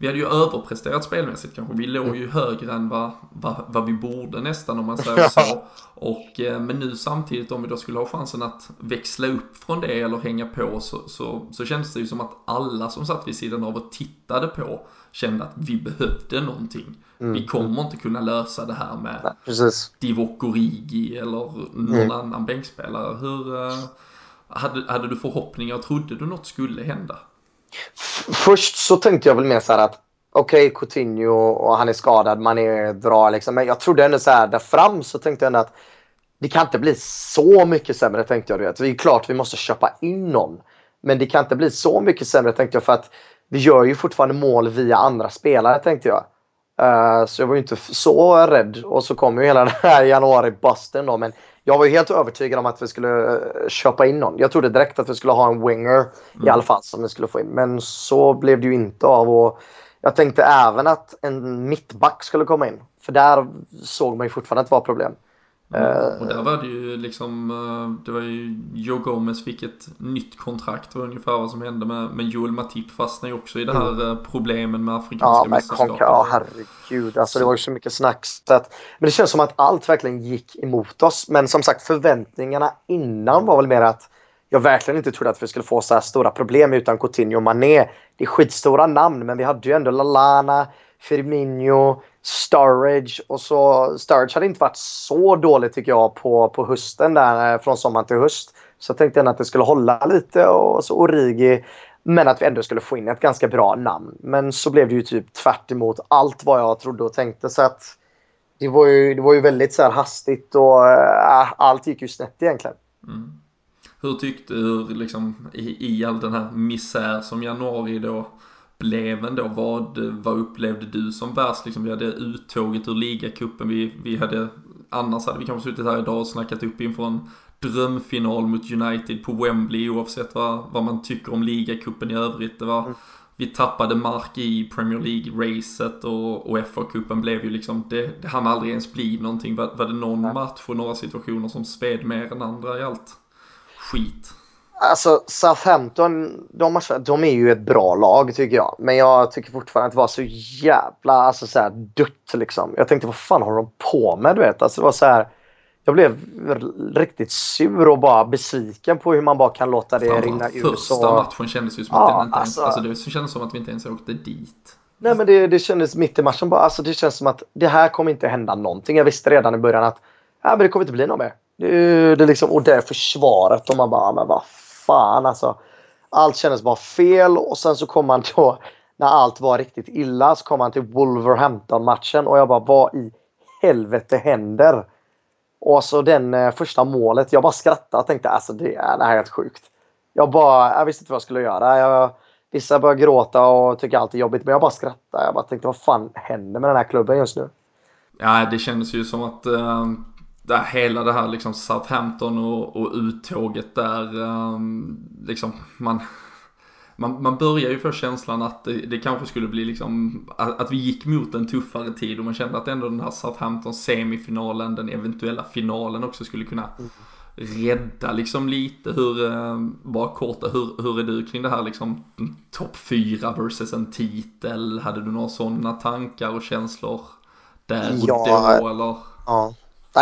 vi hade ju överpresterat spelmässigt kanske. Vi låg ju högre än vad, vad, vad vi borde nästan om man säger så. Och, eh, men nu samtidigt om vi då skulle ha chansen att växla upp från det eller hänga på så, så, så kändes det ju som att alla som satt vid sidan av och tittade på kände att vi behövde någonting. Vi kommer inte kunna lösa det här med Nej. Divock Origi eller någon Mm. annan bänkspelare. Hur, eh, hade, hade du förhoppningar? Trodde du något skulle hända? Först så tänkte jag väl mer så här att okej, Coutinho och han är skadad, man är drar liksom. Men jag trodde ändå så här där fram så tänkte jag ändå att det kan inte bli så mycket sämre tänkte jag. du Vet. Det är klart vi måste köpa in någon. Men det kan inte bli så mycket sämre tänkte jag för att vi gör ju fortfarande mål via andra spelare tänkte jag. Uh, så jag var ju inte så rädd och så kom ju hela den här januari-busten då. Men jag var ju helt övertygad om att vi skulle eh, köpa in någon. Jag trodde direkt att vi skulle ha en winger i alla fall som vi skulle få in. Men så blev det ju inte av. Och jag tänkte även att en mittback skulle komma in. För där såg man ju fortfarande att det var problem. Eh, Och där var det ju liksom, eh, det var ju Joe Gomez fick ett nytt kontrakt, var ungefär vad som hände med, med Joel Matip fastnade ju också i det här eh, problemen med Ja, afrikanska men mästerskapen. Ja herregud. Alltså, det var ju så mycket snack. Så att, men det känns som att allt verkligen gick emot oss. Men som sagt, förväntningarna innan var väl mer att jag verkligen inte trodde att vi skulle få så här stora problem utan Coutinho och Mané. Det är skitstora namn, men vi hade ju ändå Lalana, Firmino, Sturridge och så Sturridge hade inte varit så dåligt tycker jag på, på hösten där eh, från sommar till höst. Så jag tänkte ändå att det skulle hålla lite och så Origi. Men att vi ändå skulle få in ett ganska bra namn. Men så blev det ju typ tvärt emot allt vad jag trodde och tänkte. Så att det var ju, det var ju väldigt så här hastigt och äh, allt gick ju snett egentligen. Mm. Hur tyckte du liksom i, i all den här misär som januari då blev ändå, vad, vad upplevde du som värst? Liksom, vi hade uttåget ur ligacupen, vi, vi hade, annars hade vi kanske suttit här idag och snackat upp inför en drömfinal mot United på Wembley oavsett vad, vad man tycker om ligacupen i övrigt. Det var, Vi tappade mark i Premier League-racet och, och FA-cupen blev ju liksom, det, det hann aldrig ens bli någonting. Var, var det någon match och några situationer som sved mer än andra i allt skit? Alltså Southampton, de, de är ju ett bra lag tycker jag. Men jag tycker fortfarande att det var så jävla alltså, så här, dött liksom. Jag tänkte vad fan håller de på med du vet? Alltså, det var så här, jag blev riktigt sur och bara besviken på hur man bara kan låta det rinna Framförallt ut. första och- matchen kändes ju som Ja, att den inte ens, alltså- alltså det kändes som att vi inte ens åkte dit. Nej men det, det kändes mitt i matchen bara, alltså det känns som att det här kommer inte hända någonting. Jag visste redan i början att ja, men det kommer inte bli något mer. Det, det liksom, och det försvaret och man bara, men vad fan alltså. Allt kändes bara fel och sen så kom han då, när allt var riktigt illa, så kom han till Wolverhampton-matchen och jag bara, vad i helvete händer? Och så den eh, första målet, jag bara skrattade och tänkte alltså det är, det här är helt sjukt. Jag bara, jag visste inte vad jag skulle göra. Jag, vissa börjar gråta och tycker allt är jobbigt men jag bara skrattade. Jag bara tänkte vad fan händer med den här klubben just nu? Ja, det kändes ju som att äh, där hela det här liksom Southampton och, och uttåget där, äh, liksom man, man, man börjar ju få känslan att det, det kanske skulle bli liksom, att, att, vi gick mot en tuffare tid och man kände att ändå den här Southampton semifinalen, den eventuella finalen också skulle kunna mm. rädda liksom lite. Hur, eh, bara kort, hur, hur är du kring det här liksom topp fyra versus en titel? Hade du några sådana tankar och känslor där och ja, då eller? Ja.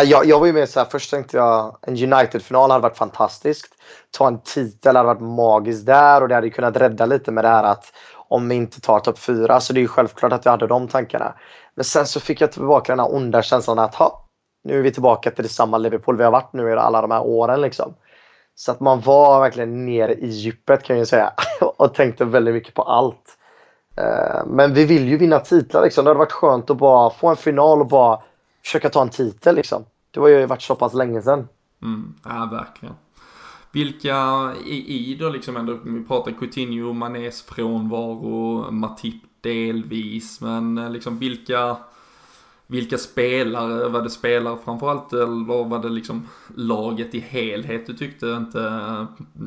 Jag, jag var ju med så här, först tänkte jag en United-final hade varit fantastiskt. Ta en titel hade varit magiskt där och det hade kunnat rädda lite med det här att om vi inte tar topp 4. Så det är ju självklart att jag hade de tankarna. Men sen så fick jag tillbaka den här onda känslan att ha, nu är vi tillbaka till det samma Liverpool vi har varit nu i alla de här åren. Liksom. Så att man var verkligen nere i djupet kan jag säga och tänkte väldigt mycket på allt. Eh, men vi vill ju vinna titlar liksom. Det hade varit skönt att bara få en final och bara försöka ta en titel liksom. Det var ju varit så pass länge sedan. Mm, ja, verkligen. Vilka i, i då liksom ändå, vi pratar Coutinho, Manés frånvaro, Matip delvis, men eh, liksom vilka, vilka spelare, var det spelare framförallt eller var det liksom laget i helhet du tyckte inte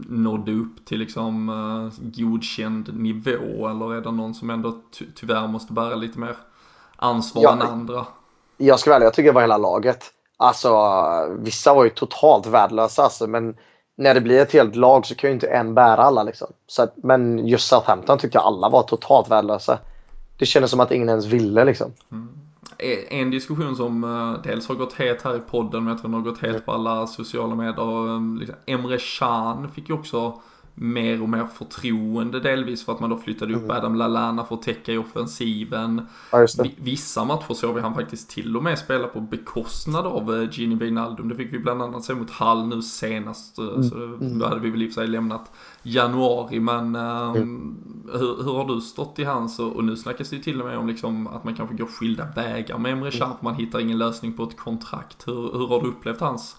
nådde upp till liksom godkänd nivå eller är det någon som ändå ty tyvärr måste bära lite mer ansvar ja, än andra? Jag ska välja, jag tycker det var hela laget. Alltså vissa var ju totalt värdelösa alltså, men när det blir ett helt lag så kan ju inte en bära alla liksom. Så att, men just Southampton tyckte jag alla var totalt värdelösa. Det kändes som att ingen ens ville liksom. Mm. En diskussion som uh, dels har gått het här i podden, men jag tror den har gått het på alla sociala medier. Liksom, Emre Can fick ju också mer och mer förtroende delvis för att man då flyttade upp mm. Adam Lallana för att täcka i offensiven. Ja, Vissa matcher såg vi han faktiskt till och med spela på bekostnad av eh, Gini Wijnaldum. Det fick vi bland annat se mot Hall nu senast. Eh, mm. Så då hade vi väl i och för sig lämnat januari. Men um, mm. hur, hur, har du stått i hans och, och nu snackas det ju till och med om liksom att man kanske går skilda vägar med Emre Can mm. man hittar ingen lösning på ett kontrakt. Hur, hur har du upplevt hans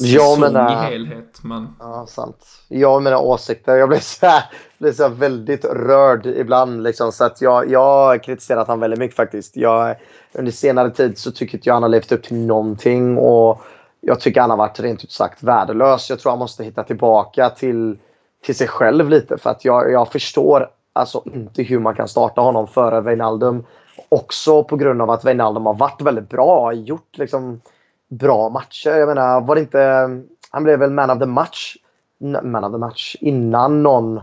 jag menar, i helhet. Men... Ja, sant. Jag mina åsikter. Jag blir så, här, blir så väldigt rörd ibland. Liksom, så att jag, jag har kritiserat honom väldigt mycket faktiskt. Jag, under senare tid så tycker jag han har levt upp till någonting. Och jag tycker han har varit rent ut sagt värdelös. Jag tror han måste hitta tillbaka till, till sig själv lite. För att jag, jag förstår alltså inte hur man kan starta honom före Wijnaldum. Också på grund av att Wijnaldum har varit väldigt bra. Gjort liksom bra matcher. Jag menar, var det inte... Han blev väl man of the match, man of the match innan någon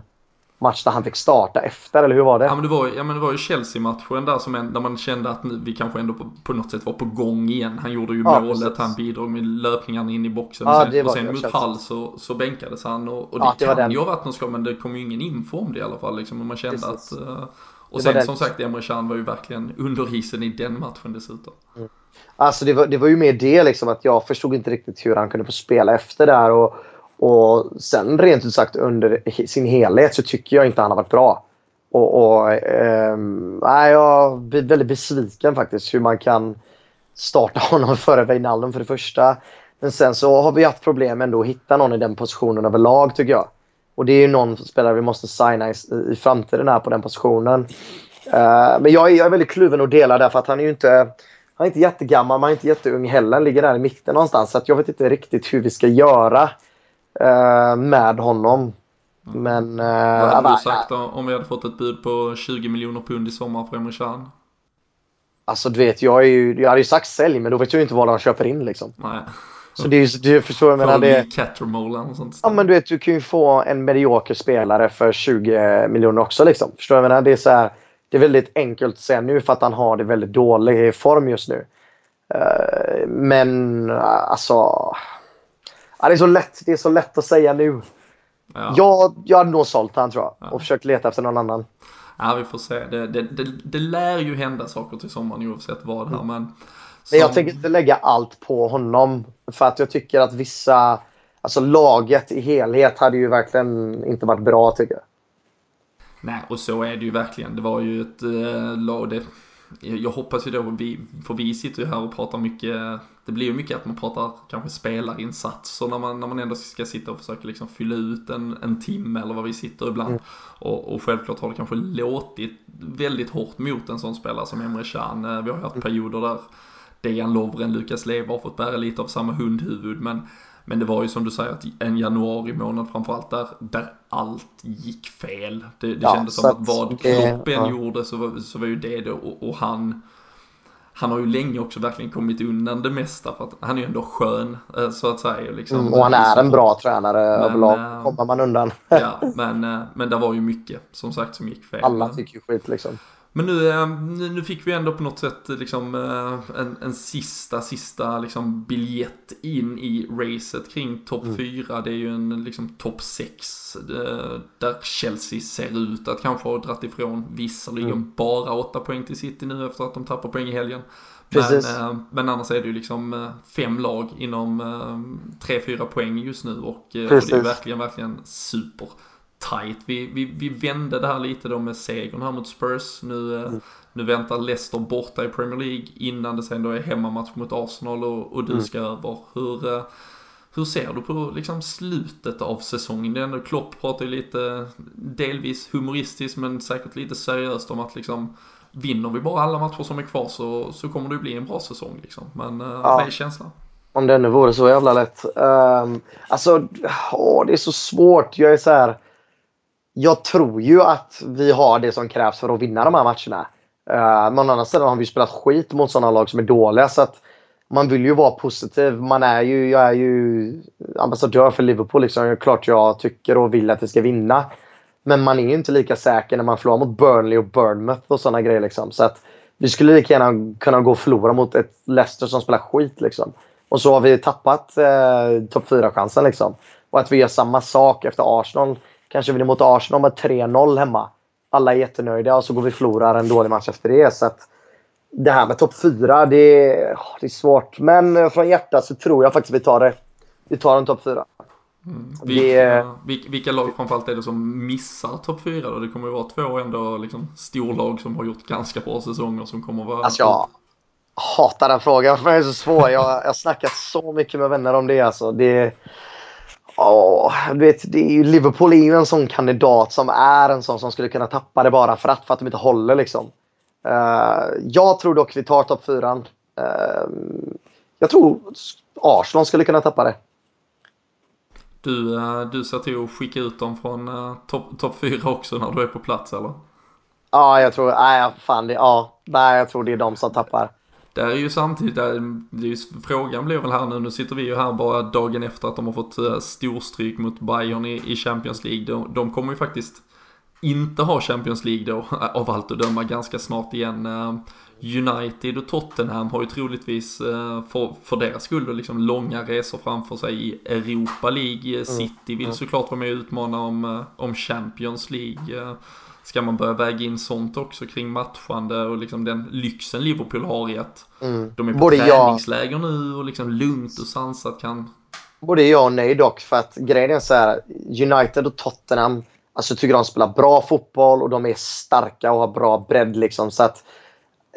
match där han fick starta efter, eller hur var det? Ja men det var, ja, men det var ju Chelsea-matchen där som en, där man kände att nu, vi kanske ändå på, på, något sätt var på gång igen. Han gjorde ju ja, målet, precis. han bidrog med löpningarna in i boxen. Ja, sen, och sen mot Hall så, så bänkades han och, och det ja, det kan ju ha varit någon skada men det kom ju ingen info om det i alla fall. Liksom, och man kände precis. att... Uh, och sen som sagt Emre Can var ju verkligen under isen i den matchen dessutom. Mm. Alltså det var, det var ju mer det liksom att jag förstod inte riktigt hur han kunde få spela efter där. Och, och sen rent ut sagt under sin helhet så tycker jag inte han har varit bra. Och, och eh, jag blir väldigt besviken faktiskt hur man kan starta honom före Wijnaldum för det första. Men sen så har vi haft problem ändå att hitta någon i den positionen överlag tycker jag. Och det är ju någon spelare vi måste signa i, i framtiden här på den positionen. Uh, men jag är, jag är väldigt kluven och delar därför att han är ju inte han är inte jättegammal, men han är inte jätteung heller. Han ligger där i mitten någonstans. Så jag vet inte riktigt hur vi ska göra uh, med honom. Men... Uh, Vad hade du sagt då, om vi hade fått ett bud på 20 miljoner pund i sommar för Emre Can? Alltså du vet, jag, är ju, jag hade ju sagt sälj, men då vet jag ju inte vad han köper in liksom. Nej. Så det är ju, du förstår jag menar det. och sånt. Ja men du vet, du kan ju få en medioker spelare för 20 miljoner också liksom. Förstår jag menar? Det är så här, det är väldigt enkelt att säga nu för att han har det väldigt dålig form just nu. Uh, men alltså... Ja, det, är så lätt, det är så lätt att säga nu. Ja. Jag, jag hade nog sålt han tror jag ja. och försökt leta efter någon annan. Ja, vi får se. Det, det, det, det lär ju hända saker till sommaren oavsett vad här, mm. men... Som... Men jag tänker inte lägga allt på honom. För att jag tycker att vissa... Alltså laget i helhet hade ju verkligen inte varit bra tycker jag. Nej, och så är det ju verkligen. Det var ju ett eh, lag, det, jag hoppas ju då, vi, för vi sitter ju här och pratar mycket, det blir ju mycket att man pratar kanske spelarinsatser när man, när man ändå ska sitta och försöka liksom fylla ut en, en timme eller vad vi sitter ibland. Mm. Och, och självklart har det kanske låtit väldigt hårt mot en sån spelare som Emre Can. Eh, vi har ju haft mm. perioder där Dejan Lovren, Lukas Leva har fått bära lite av samma hundhuvud men Men det var ju som du säger att en januari månad framförallt där, där allt gick fel. Det, det Ja, kändes som att att vad det- Klopp än ja. gjorde så var, så var ju det det och, och han han har ju länge också verkligen kommit undan det mesta för att han är ju ändå skön eh, så att säga. Liksom. Mm, och han är en bra tränare överlag. eh, Kommer man undan. Ja, men, eh, men det var ju mycket som sagt som gick fel. Alla fick ju skit liksom. Men nu, eh, nu nu fick vi ändå på något sätt liksom eh, en, en sista, sista liksom biljett in i racet kring topp 4. Det är ju en liksom topp 6 där Chelsea ser ut att kanske ha dragit ifrån visserligen bara 8 poäng till City nu efter att de tappar poäng i helgen. Men, Precis. eh, men annars är det ju liksom eh, fem lag inom 3-4 poäng just nu och, eh, och det är verkligen, verkligen super tight. Vi, vi, vi vände det här lite då med segern här mot Spurs. Nu, eh, nu väntar Leicester borta i Premier League innan det sen då är hemmamatch mot Arsenal och, och du ska över. Hur, eh, hur ser du på liksom slutet av säsongen? Det är ändå Klopp pratar ju lite delvis humoristiskt men säkert lite seriöst om att liksom vinner vi bara alla matcher som är kvar så, så kommer det bli en bra säsong liksom. Men uh, vad är känslan? Om det nu vore så jävla lätt. Um, alltså, åh, det är så svårt. Jag är så här. Jag tror ju att vi har det som krävs för att vinna de här matcherna. Uh, men å andra sidan har vi spelat skit mot sådana lag som är dåliga. Så att man vill ju vara positiv. Man är ju, jag är ju ambassadör för Liverpool. Liksom. Det är klart jag tycker och vill att vi ska vinna. Men man är ju inte lika säker när man förlorar mot Burnley och Burnmouth. och sådana grejer. Liksom. Så att vi skulle lika gärna kunna gå och förlora mot ett Leicester som spelar skit. Liksom. Och så har vi tappat eh, topp 4-chansen. Liksom. Och att vi gör samma sak efter Arsenal. Kanske vinner mot Arsenal med 3-0 hemma. Alla är jättenöjda och så går vi förlorar en dålig match efter det. Så att det här med topp 4, det, är- det är svårt. Men eh, från hjärtat så tror jag faktiskt vi tar det. Vi tar en topp 4. Vilka, vilka, vilka lag framförallt är det som missar topp 4 då? Det kommer ju vara två ändå liksom storlag som har gjort ganska bra säsonger som kommer vara... Alltså jag hatar den frågan för den är så svår. Jag jag har snackat så mycket med vänner om det. Alltså. det Åh, du vet, det är ju, Liverpool är ju en sån kandidat som är en sån som skulle kunna tappa det bara för att, för att de inte håller. Liksom. Eh, jag tror dock vi tar topp 4. jag tror Arsenal skulle kunna tappa det. Du, eh, du ser till att skicka ut dem från uh, topp top 4 också när du är på plats eller? Ja, jag tror... Nej, fan det, ja, nej, jag tror det är de som tappar. Det är ju samtidigt, det är, det ju, frågan blir väl här nu, nu sitter vi ju här bara dagen efter att de har fått uh, storstryk mot Bayern i, i Champions League. De, de kommer ju faktiskt inte ha Champions League då, av allt att döma, ganska snart igen. Eh, United och Tottenham har ju troligtvis eh, för, för deras skull liksom långa resor framför sig i Europa League. Eh, City vill såklart vara med och utmana om, eh, om Champions League. Ska man börja väga in sånt också kring matchande och liksom den lyxen Liverpool har i att de är på Både jag- träningsläger nu och liksom lugnt och sansat kan Både jag och nej dock. För att grejen är så här. United och Tottenham alltså, tycker de spelar bra fotboll och de är starka och har bra bredd. Liksom, så att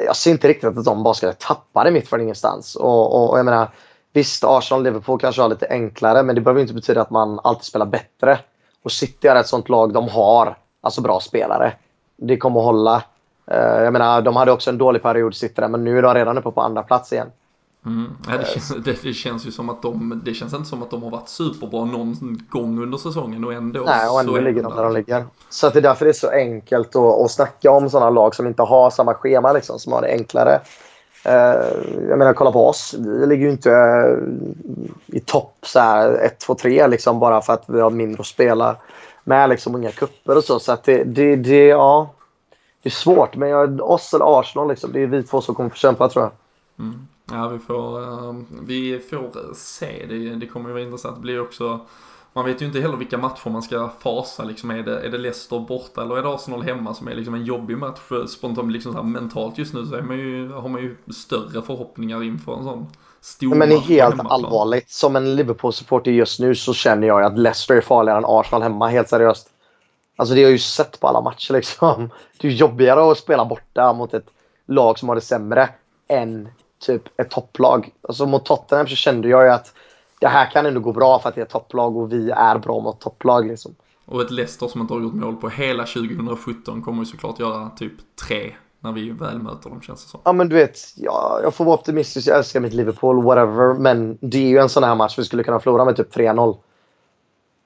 jag ser inte riktigt att de bara ska tappa det mitt från ingenstans. Och, och, och jag menar, visst, Arsenal och Liverpool kanske har lite enklare men det behöver inte betyda att man alltid spelar bättre. Och City är ett sånt lag de har alltså bra spelare. Det kommer att hålla. Eh, jag menar, de hade också en dålig period City där, men nu är de redan uppe på andra plats igen. Mm. Ja, det, känns, det, det känns ju som att de, det känns inte som att de har varit superbra någon gång under säsongen och ändå Nej, och så ändå är ligger de där. de ligger. Så att det är därför det är så enkelt att, att snacka om sådana lag som inte har samma schema, liksom, som har det enklare. Eh, jag menar, kolla på oss. Vi ligger ju inte eh, i topp så här 1, 2, 3 liksom, bara för att vi har mindre att spela med liksom, inga kupper och så. Så att det, det, det, ja, det är svårt. Men jag, oss eller Arsenal, liksom, det är vi två som kommer få kämpa tror jag. Mm. Ja, vi får, ehm, vi får se. Det, det kommer ju vara intressant. Det blir också, man vet ju inte heller vilka matcher man ska fasa. Liksom, är, det, är det Leicester borta eller är det Arsenal hemma som är liksom en jobbig match? Spontant liksom så här, mentalt just nu så är man ju, har man ju större förhoppningar inför en sån stor Men helt allvarligt. Som en Liverpool-supporter just nu så känner jag att Leicester är farligare än Arsenal hemma. Helt seriöst. Alltså det har jag ju sett på alla matcher liksom. Det är jobbigare att spela borta mot ett lag som har det sämre än typ ett topplag. Alltså mot Tottenham så kände jag ju att det här kan ändå gå bra för att det är topplag och vi är bra mot topplag liksom. Och ett Leicester som inte har gjort mål på hela 2017 kommer ju såklart göra typ tre när vi väl möter dem känns det som. Ja men du vet, ja, jag får vara optimistisk, jag älskar mitt Liverpool, whatever. Men det är ju en sån här match vi skulle kunna förlora med typ 3-0.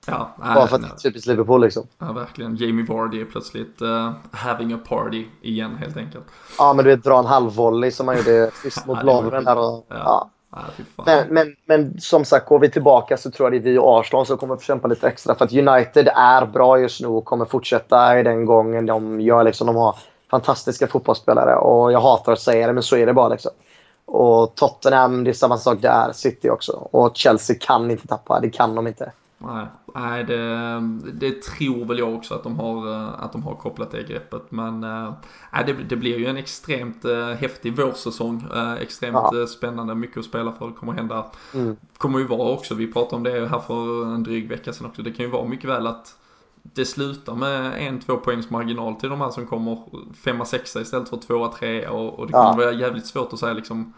Ja, Bara nej, för att det är typiskt Liverpool liksom. ja, verkligen. Jamie Vardy är plötsligt uh, having a party igen helt enkelt. Ja men du vet, dra en halvvolley som man gjorde sist mot Ja, sjukt. där och... Ja. Ja. Fan. Men, men, men som sagt, går vi tillbaka så tror jag det är vi och Arsenal som kommer få kämpa lite extra. För att United är bra just nu och kommer fortsätta i den gången de gör. Liksom, de har fantastiska fotbollsspelare och jag hatar att säga det, men så är det bara. Liksom. Och Tottenham, det är samma sak där. City också. Och Chelsea kan inte tappa, det kan de inte. Nej, nej det, det tror väl jag också att de har, eh, att de har kopplat det greppet. Men eh, nej, det, det blir ju en extremt eh, häftig vårsäsong. Extremt eh, spännande, mycket att spela för. Kommer hända. Mm. kommer ju vara också, vi pratade om det här för en dryg vecka sedan också. Det kan ju vara mycket väl att det slutar med en, två poängs marginal till de här som kommer femma, sexa istället för tvåa, trea. Och, och det kommer Ja. vara jävligt svårt att säga liksom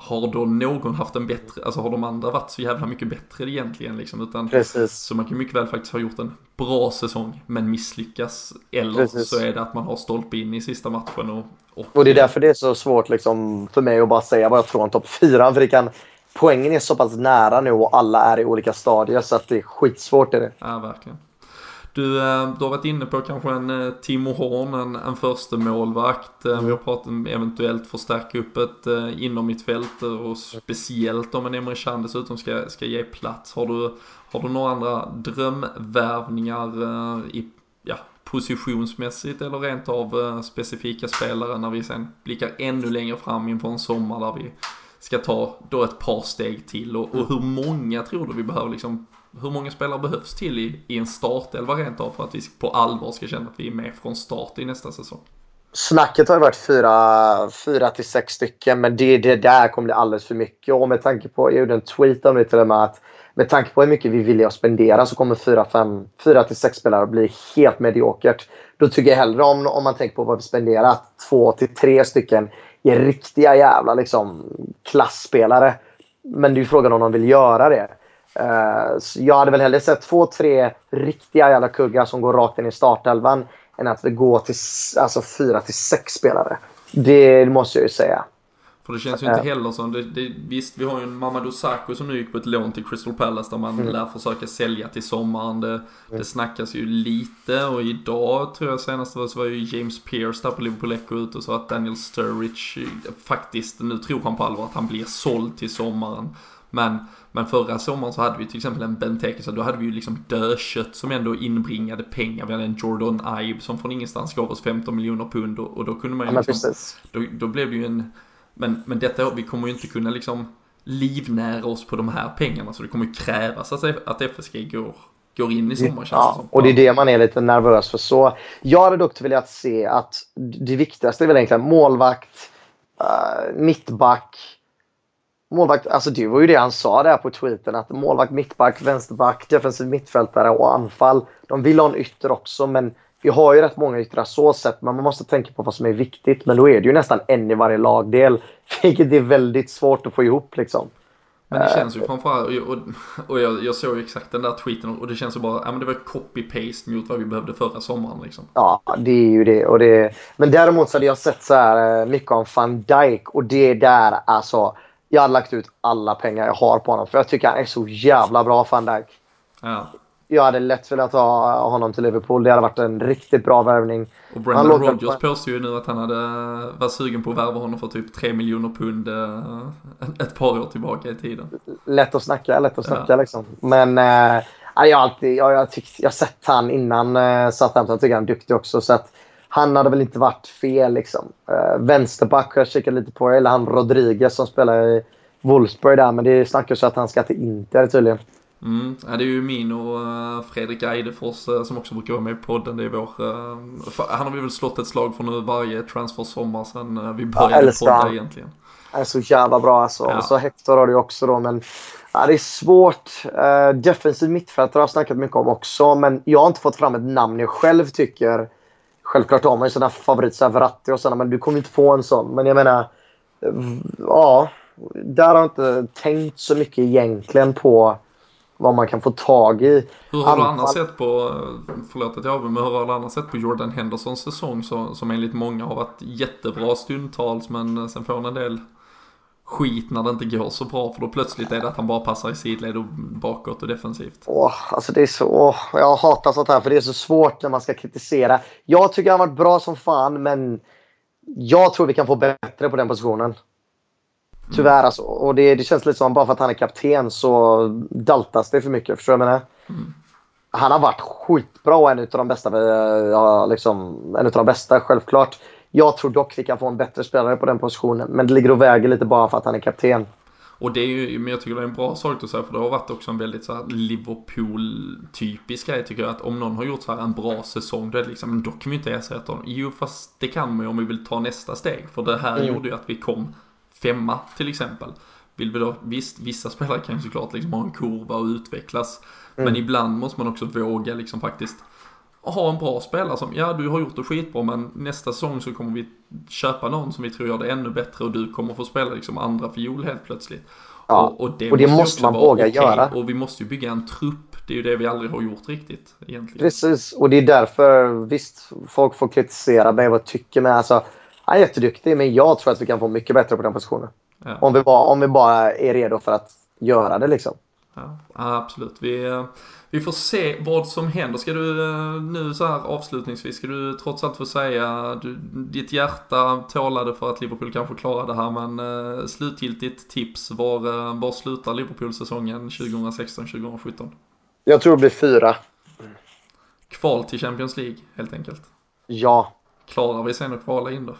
har då någon haft en bättre, alltså har de andra varit så jävla mycket bättre egentligen liksom? Utan, Precis. så man kan mycket väl faktiskt ha gjort en bra säsong men misslyckas. Eller Precis. så är det att man har stolpe in i sista matchen och... Och, Och det är därför det är så svårt liksom, för mig att bara säga vad jag tror om topp 4. För det kan, poängen är så pass nära nu och alla är i olika stadier så att det är skitsvårt. Är det. Ja, verkligen. Du, eh, du har varit inne på kanske en eh, Timo Horn, en, en första målvakt. Eh, Vi har pratat om eventuellt förstärka upp ett inom mitt fält och speciellt om en Emre Can dessutom ska, ska ge plats. Har du, har du några andra drömvärvningar i, ja, positionsmässigt eller rent av specifika spelare när vi sen blickar ännu längre fram inför en sommar där vi ska ta då ett par steg till och, och hur många tror du vi behöver liksom hur många spelare behövs till i, i en startelva rent av för att vi på allvar ska känna att vi är med från start i nästa säsong? Snacket har ju varit fyra, fyra till sex stycken, men det, det där kommer bli alldeles för mycket. Och med tanke på, jag gjorde en tweet om det till och med, att med tanke på hur mycket vi vill att spendera så kommer fyra, fem, fyra till sex spelare bli helt mediokert. Då tycker jag hellre om, om man tänker på vad vi spenderar, att två till tre stycken är riktiga jävla liksom, klassspelare. Men det är ju frågan om de vill göra det. Eh, så jag hade väl hellre sett två, tre riktiga jävla kuggar som går rakt in i startelvan än att vi går till alltså, fyra till sex spelare. Det måste jag ju säga. För det känns ju inte heller som, det, det, visst vi har ju en Mamadou Sakho som nu gick på ett lån till Crystal Palace där man lär försöka sälja till sommaren. Det, det snackas ju lite och idag tror jag senast var, så var ju James Pearce där på Liverpool Echo ute och sa att Daniel Sturridge eh, faktiskt, nu tror han på allvar att han blir såld till sommaren. Men, men förra sommaren så hade vi till exempel en Benteke, så då hade vi ju liksom dödkött som ändå inbringade pengar. Vi hade en Jordan Ibe som från ingenstans gav oss 15 miljoner pund och, och då kunde man Ja, ju men liksom, då, då blev det ju en, men, men detta, vi kommer ju inte kunna liksom livnära oss på de här pengarna så det kommer ju krävas att, att FSG går, går in i sommar känns Ja, och det är det man är lite nervös för. Så jag hade dock velat se att det viktigaste är väl egentligen målvakt, uh, mittback. Målvakt, alltså det var ju det han sa där på tweeten att målvakt, mittback, vänsterback, defensiv mittfältare och anfall. De vill ha en ytter också men vi har ju rätt många yttrar så sett men man måste tänka på vad som är viktigt. Men då är det ju nästan en i varje lagdel. Vilket är väldigt svårt att få ihop liksom. Men det känns ju framförallt, och, och, och jag, jag såg ju exakt den där tweeten och det känns ju bara, ja men det var copy-paste mot vad vi behövde förra sommaren liksom. Ja, det är ju det. Och det men däremot så hade jag sett så här eh, mycket om van Dijk och det där alltså. Jag har lagt ut alla pengar jag har på honom för jag tycker han är så jävla bra van Dijk. Ja. Jag hade lätt velat ha honom till Liverpool. Det hade varit en riktigt bra värvning. Och Brendan Rodgers på- påstår ju nu att han hade var sugen på att värva honom för typ 3 miljoner pund eh, ett par år tillbaka i tiden. Lätt att snacka, lätt att Ja. snacka liksom. Men ja, jag har alltid, jag, jag, tyckt, jag sett han innan eh, Southampton. Jag tycker han är duktig också. Så att han hade väl inte varit fel liksom. Eh, vänsterback har jag kikat lite på. Eller han Rodriguez som spelar i Wolfsburg där. Men det snackas ju att han ska till Inter tydligen. Mm, ja, det är ju min och eh, Fredrik Eidefors eh, som också brukar vara med i podden. Det är vår, han har vi väl slått ett slag för nu varje transfer-sommar sedan eh, vi började älskar podda egentligen. Han är så jävla bra alltså. Ja. Och så Hector har du också då. Men ja, det är svårt. Uh, defensiv mittfältare har jag snackat mycket om också. Men jag har inte fått fram ett namn jag själv tycker. Självklart har man ju sina favoriter, Verratti och sådana. Men du kommer inte få en sån. Men jag menar. Ja. Där har jag inte tänkt så mycket egentligen på vad man kan få tag i. Hur har du annars sett på, förlåt att jag avbryter, men hur har du annars sett på Jordan Hendersons säsong som enligt många har varit jättebra stundtals men sen får en del skit när det inte går så bra för då plötsligt är det att han bara passar i sidled och bakåt och defensivt. Åh, alltså det är så, åh, jag hatar sånt här för det är så svårt när man ska kritisera. Jag tycker han varit bra som fan men jag tror vi kan få bättre på den positionen. Tyvärr alltså. Och det, det känns lite som bara för att han är kapten så daltas det för mycket. Förstår du vad jag menar? Han har varit skitbra och en av de bästa. eh, Ja, liksom, en av de bästa, självklart. Jag tror dock vi kan få en bättre spelare på den positionen. Men det ligger och väger lite bara för att han är kapten. Och det är ju, men jag tycker det är en bra sak att säga för det har varit också en väldigt så Liverpool-typisk grej tycker jag att om någon har gjort så här en bra säsong då är det liksom, då kan vi inte ersätta honom. Jo fast det kan man ju om vi vill ta nästa steg. För det här Mm. gjorde ju att vi kom femma till exempel. Vill vi då, visst vissa spelare kan ju såklart liksom ha en kurva och utvecklas. Men ibland måste man också våga liksom faktiskt ha en bra spelare som, ja du har gjort det skitbra men nästa säsong så kommer vi köpa någon som vi tror gör det ännu bättre och du kommer få spela liksom andra fiol helt plötsligt. Ja, Och, och det, och det måste också man våga okej. göra. Och vi måste ju bygga en trupp, det är ju det vi aldrig har gjort riktigt egentligen. Precis, och det är därför visst, folk får kritisera mig vad tycker. Men alltså, han är jätteduktig, men jag tror att vi kan få mycket bättre på den positionen. Ja. Om vi bara, om vi bara är redo för att göra det liksom. Ja, absolut. Vi, eh, vi får se vad som händer. Ska du eh, nu så här avslutningsvis, ska du trots allt få säga, du, ditt hjärta talade för att Liverpool kanske klarar det här, men eh, slutgiltigt tips, var, eh, var slutar Liverpool-säsongen 2016-2017? Jag tror det blir fyra. Kval till Champions League, helt enkelt. Ja. Klarar vi sen att kvala in då?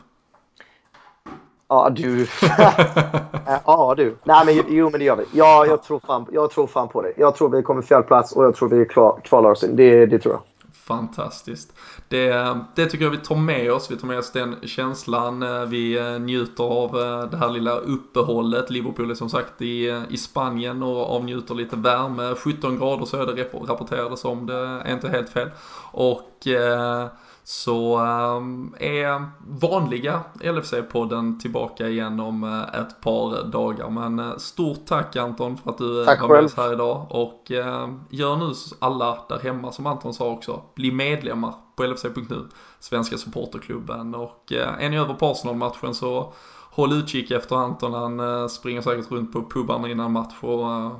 Ja, du. ja, du. Nej, men jo, men det gör vi. Ja, jag, tror fan, jag tror fan på det. Jag tror vi kommer fjärde plats och jag tror vi klar, kvalar oss in. Det, det tror jag. Fantastiskt. Det, det tycker jag vi tar med oss. Vi tar med oss den känslan. Vi njuter av eh, det här lilla uppehållet. Liverpool är som sagt i, eh, i Spanien och avnjuter lite värme. 17 grader så är det rap- rapporterades om. Det är inte helt fel. Och eh, så eh, är vanliga LFC-podden tillbaka igen om eh, ett par dagar. Men eh, stort tack Anton för att du eh, Tack var med oss här idag. Och eh, gör nu alla där hemma som Anton sa också. Bli medlemmar på LFC.nu, Svenska Supporterklubben. Och är ni över på Arsenal-matchen så håll utkik efter Anton. Han springer säkert runt på pubarna innan match och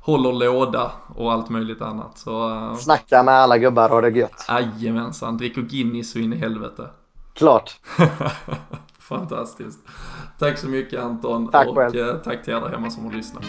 håller låda och allt möjligt annat. Så eh, Snacka med alla gubbar och det är gött. jajamensan, dricker Guinness så in i helvete. Klart. Fantastiskt. Tack så mycket Anton Tack och själv. eh, tack till er där hemma som har lyssnat.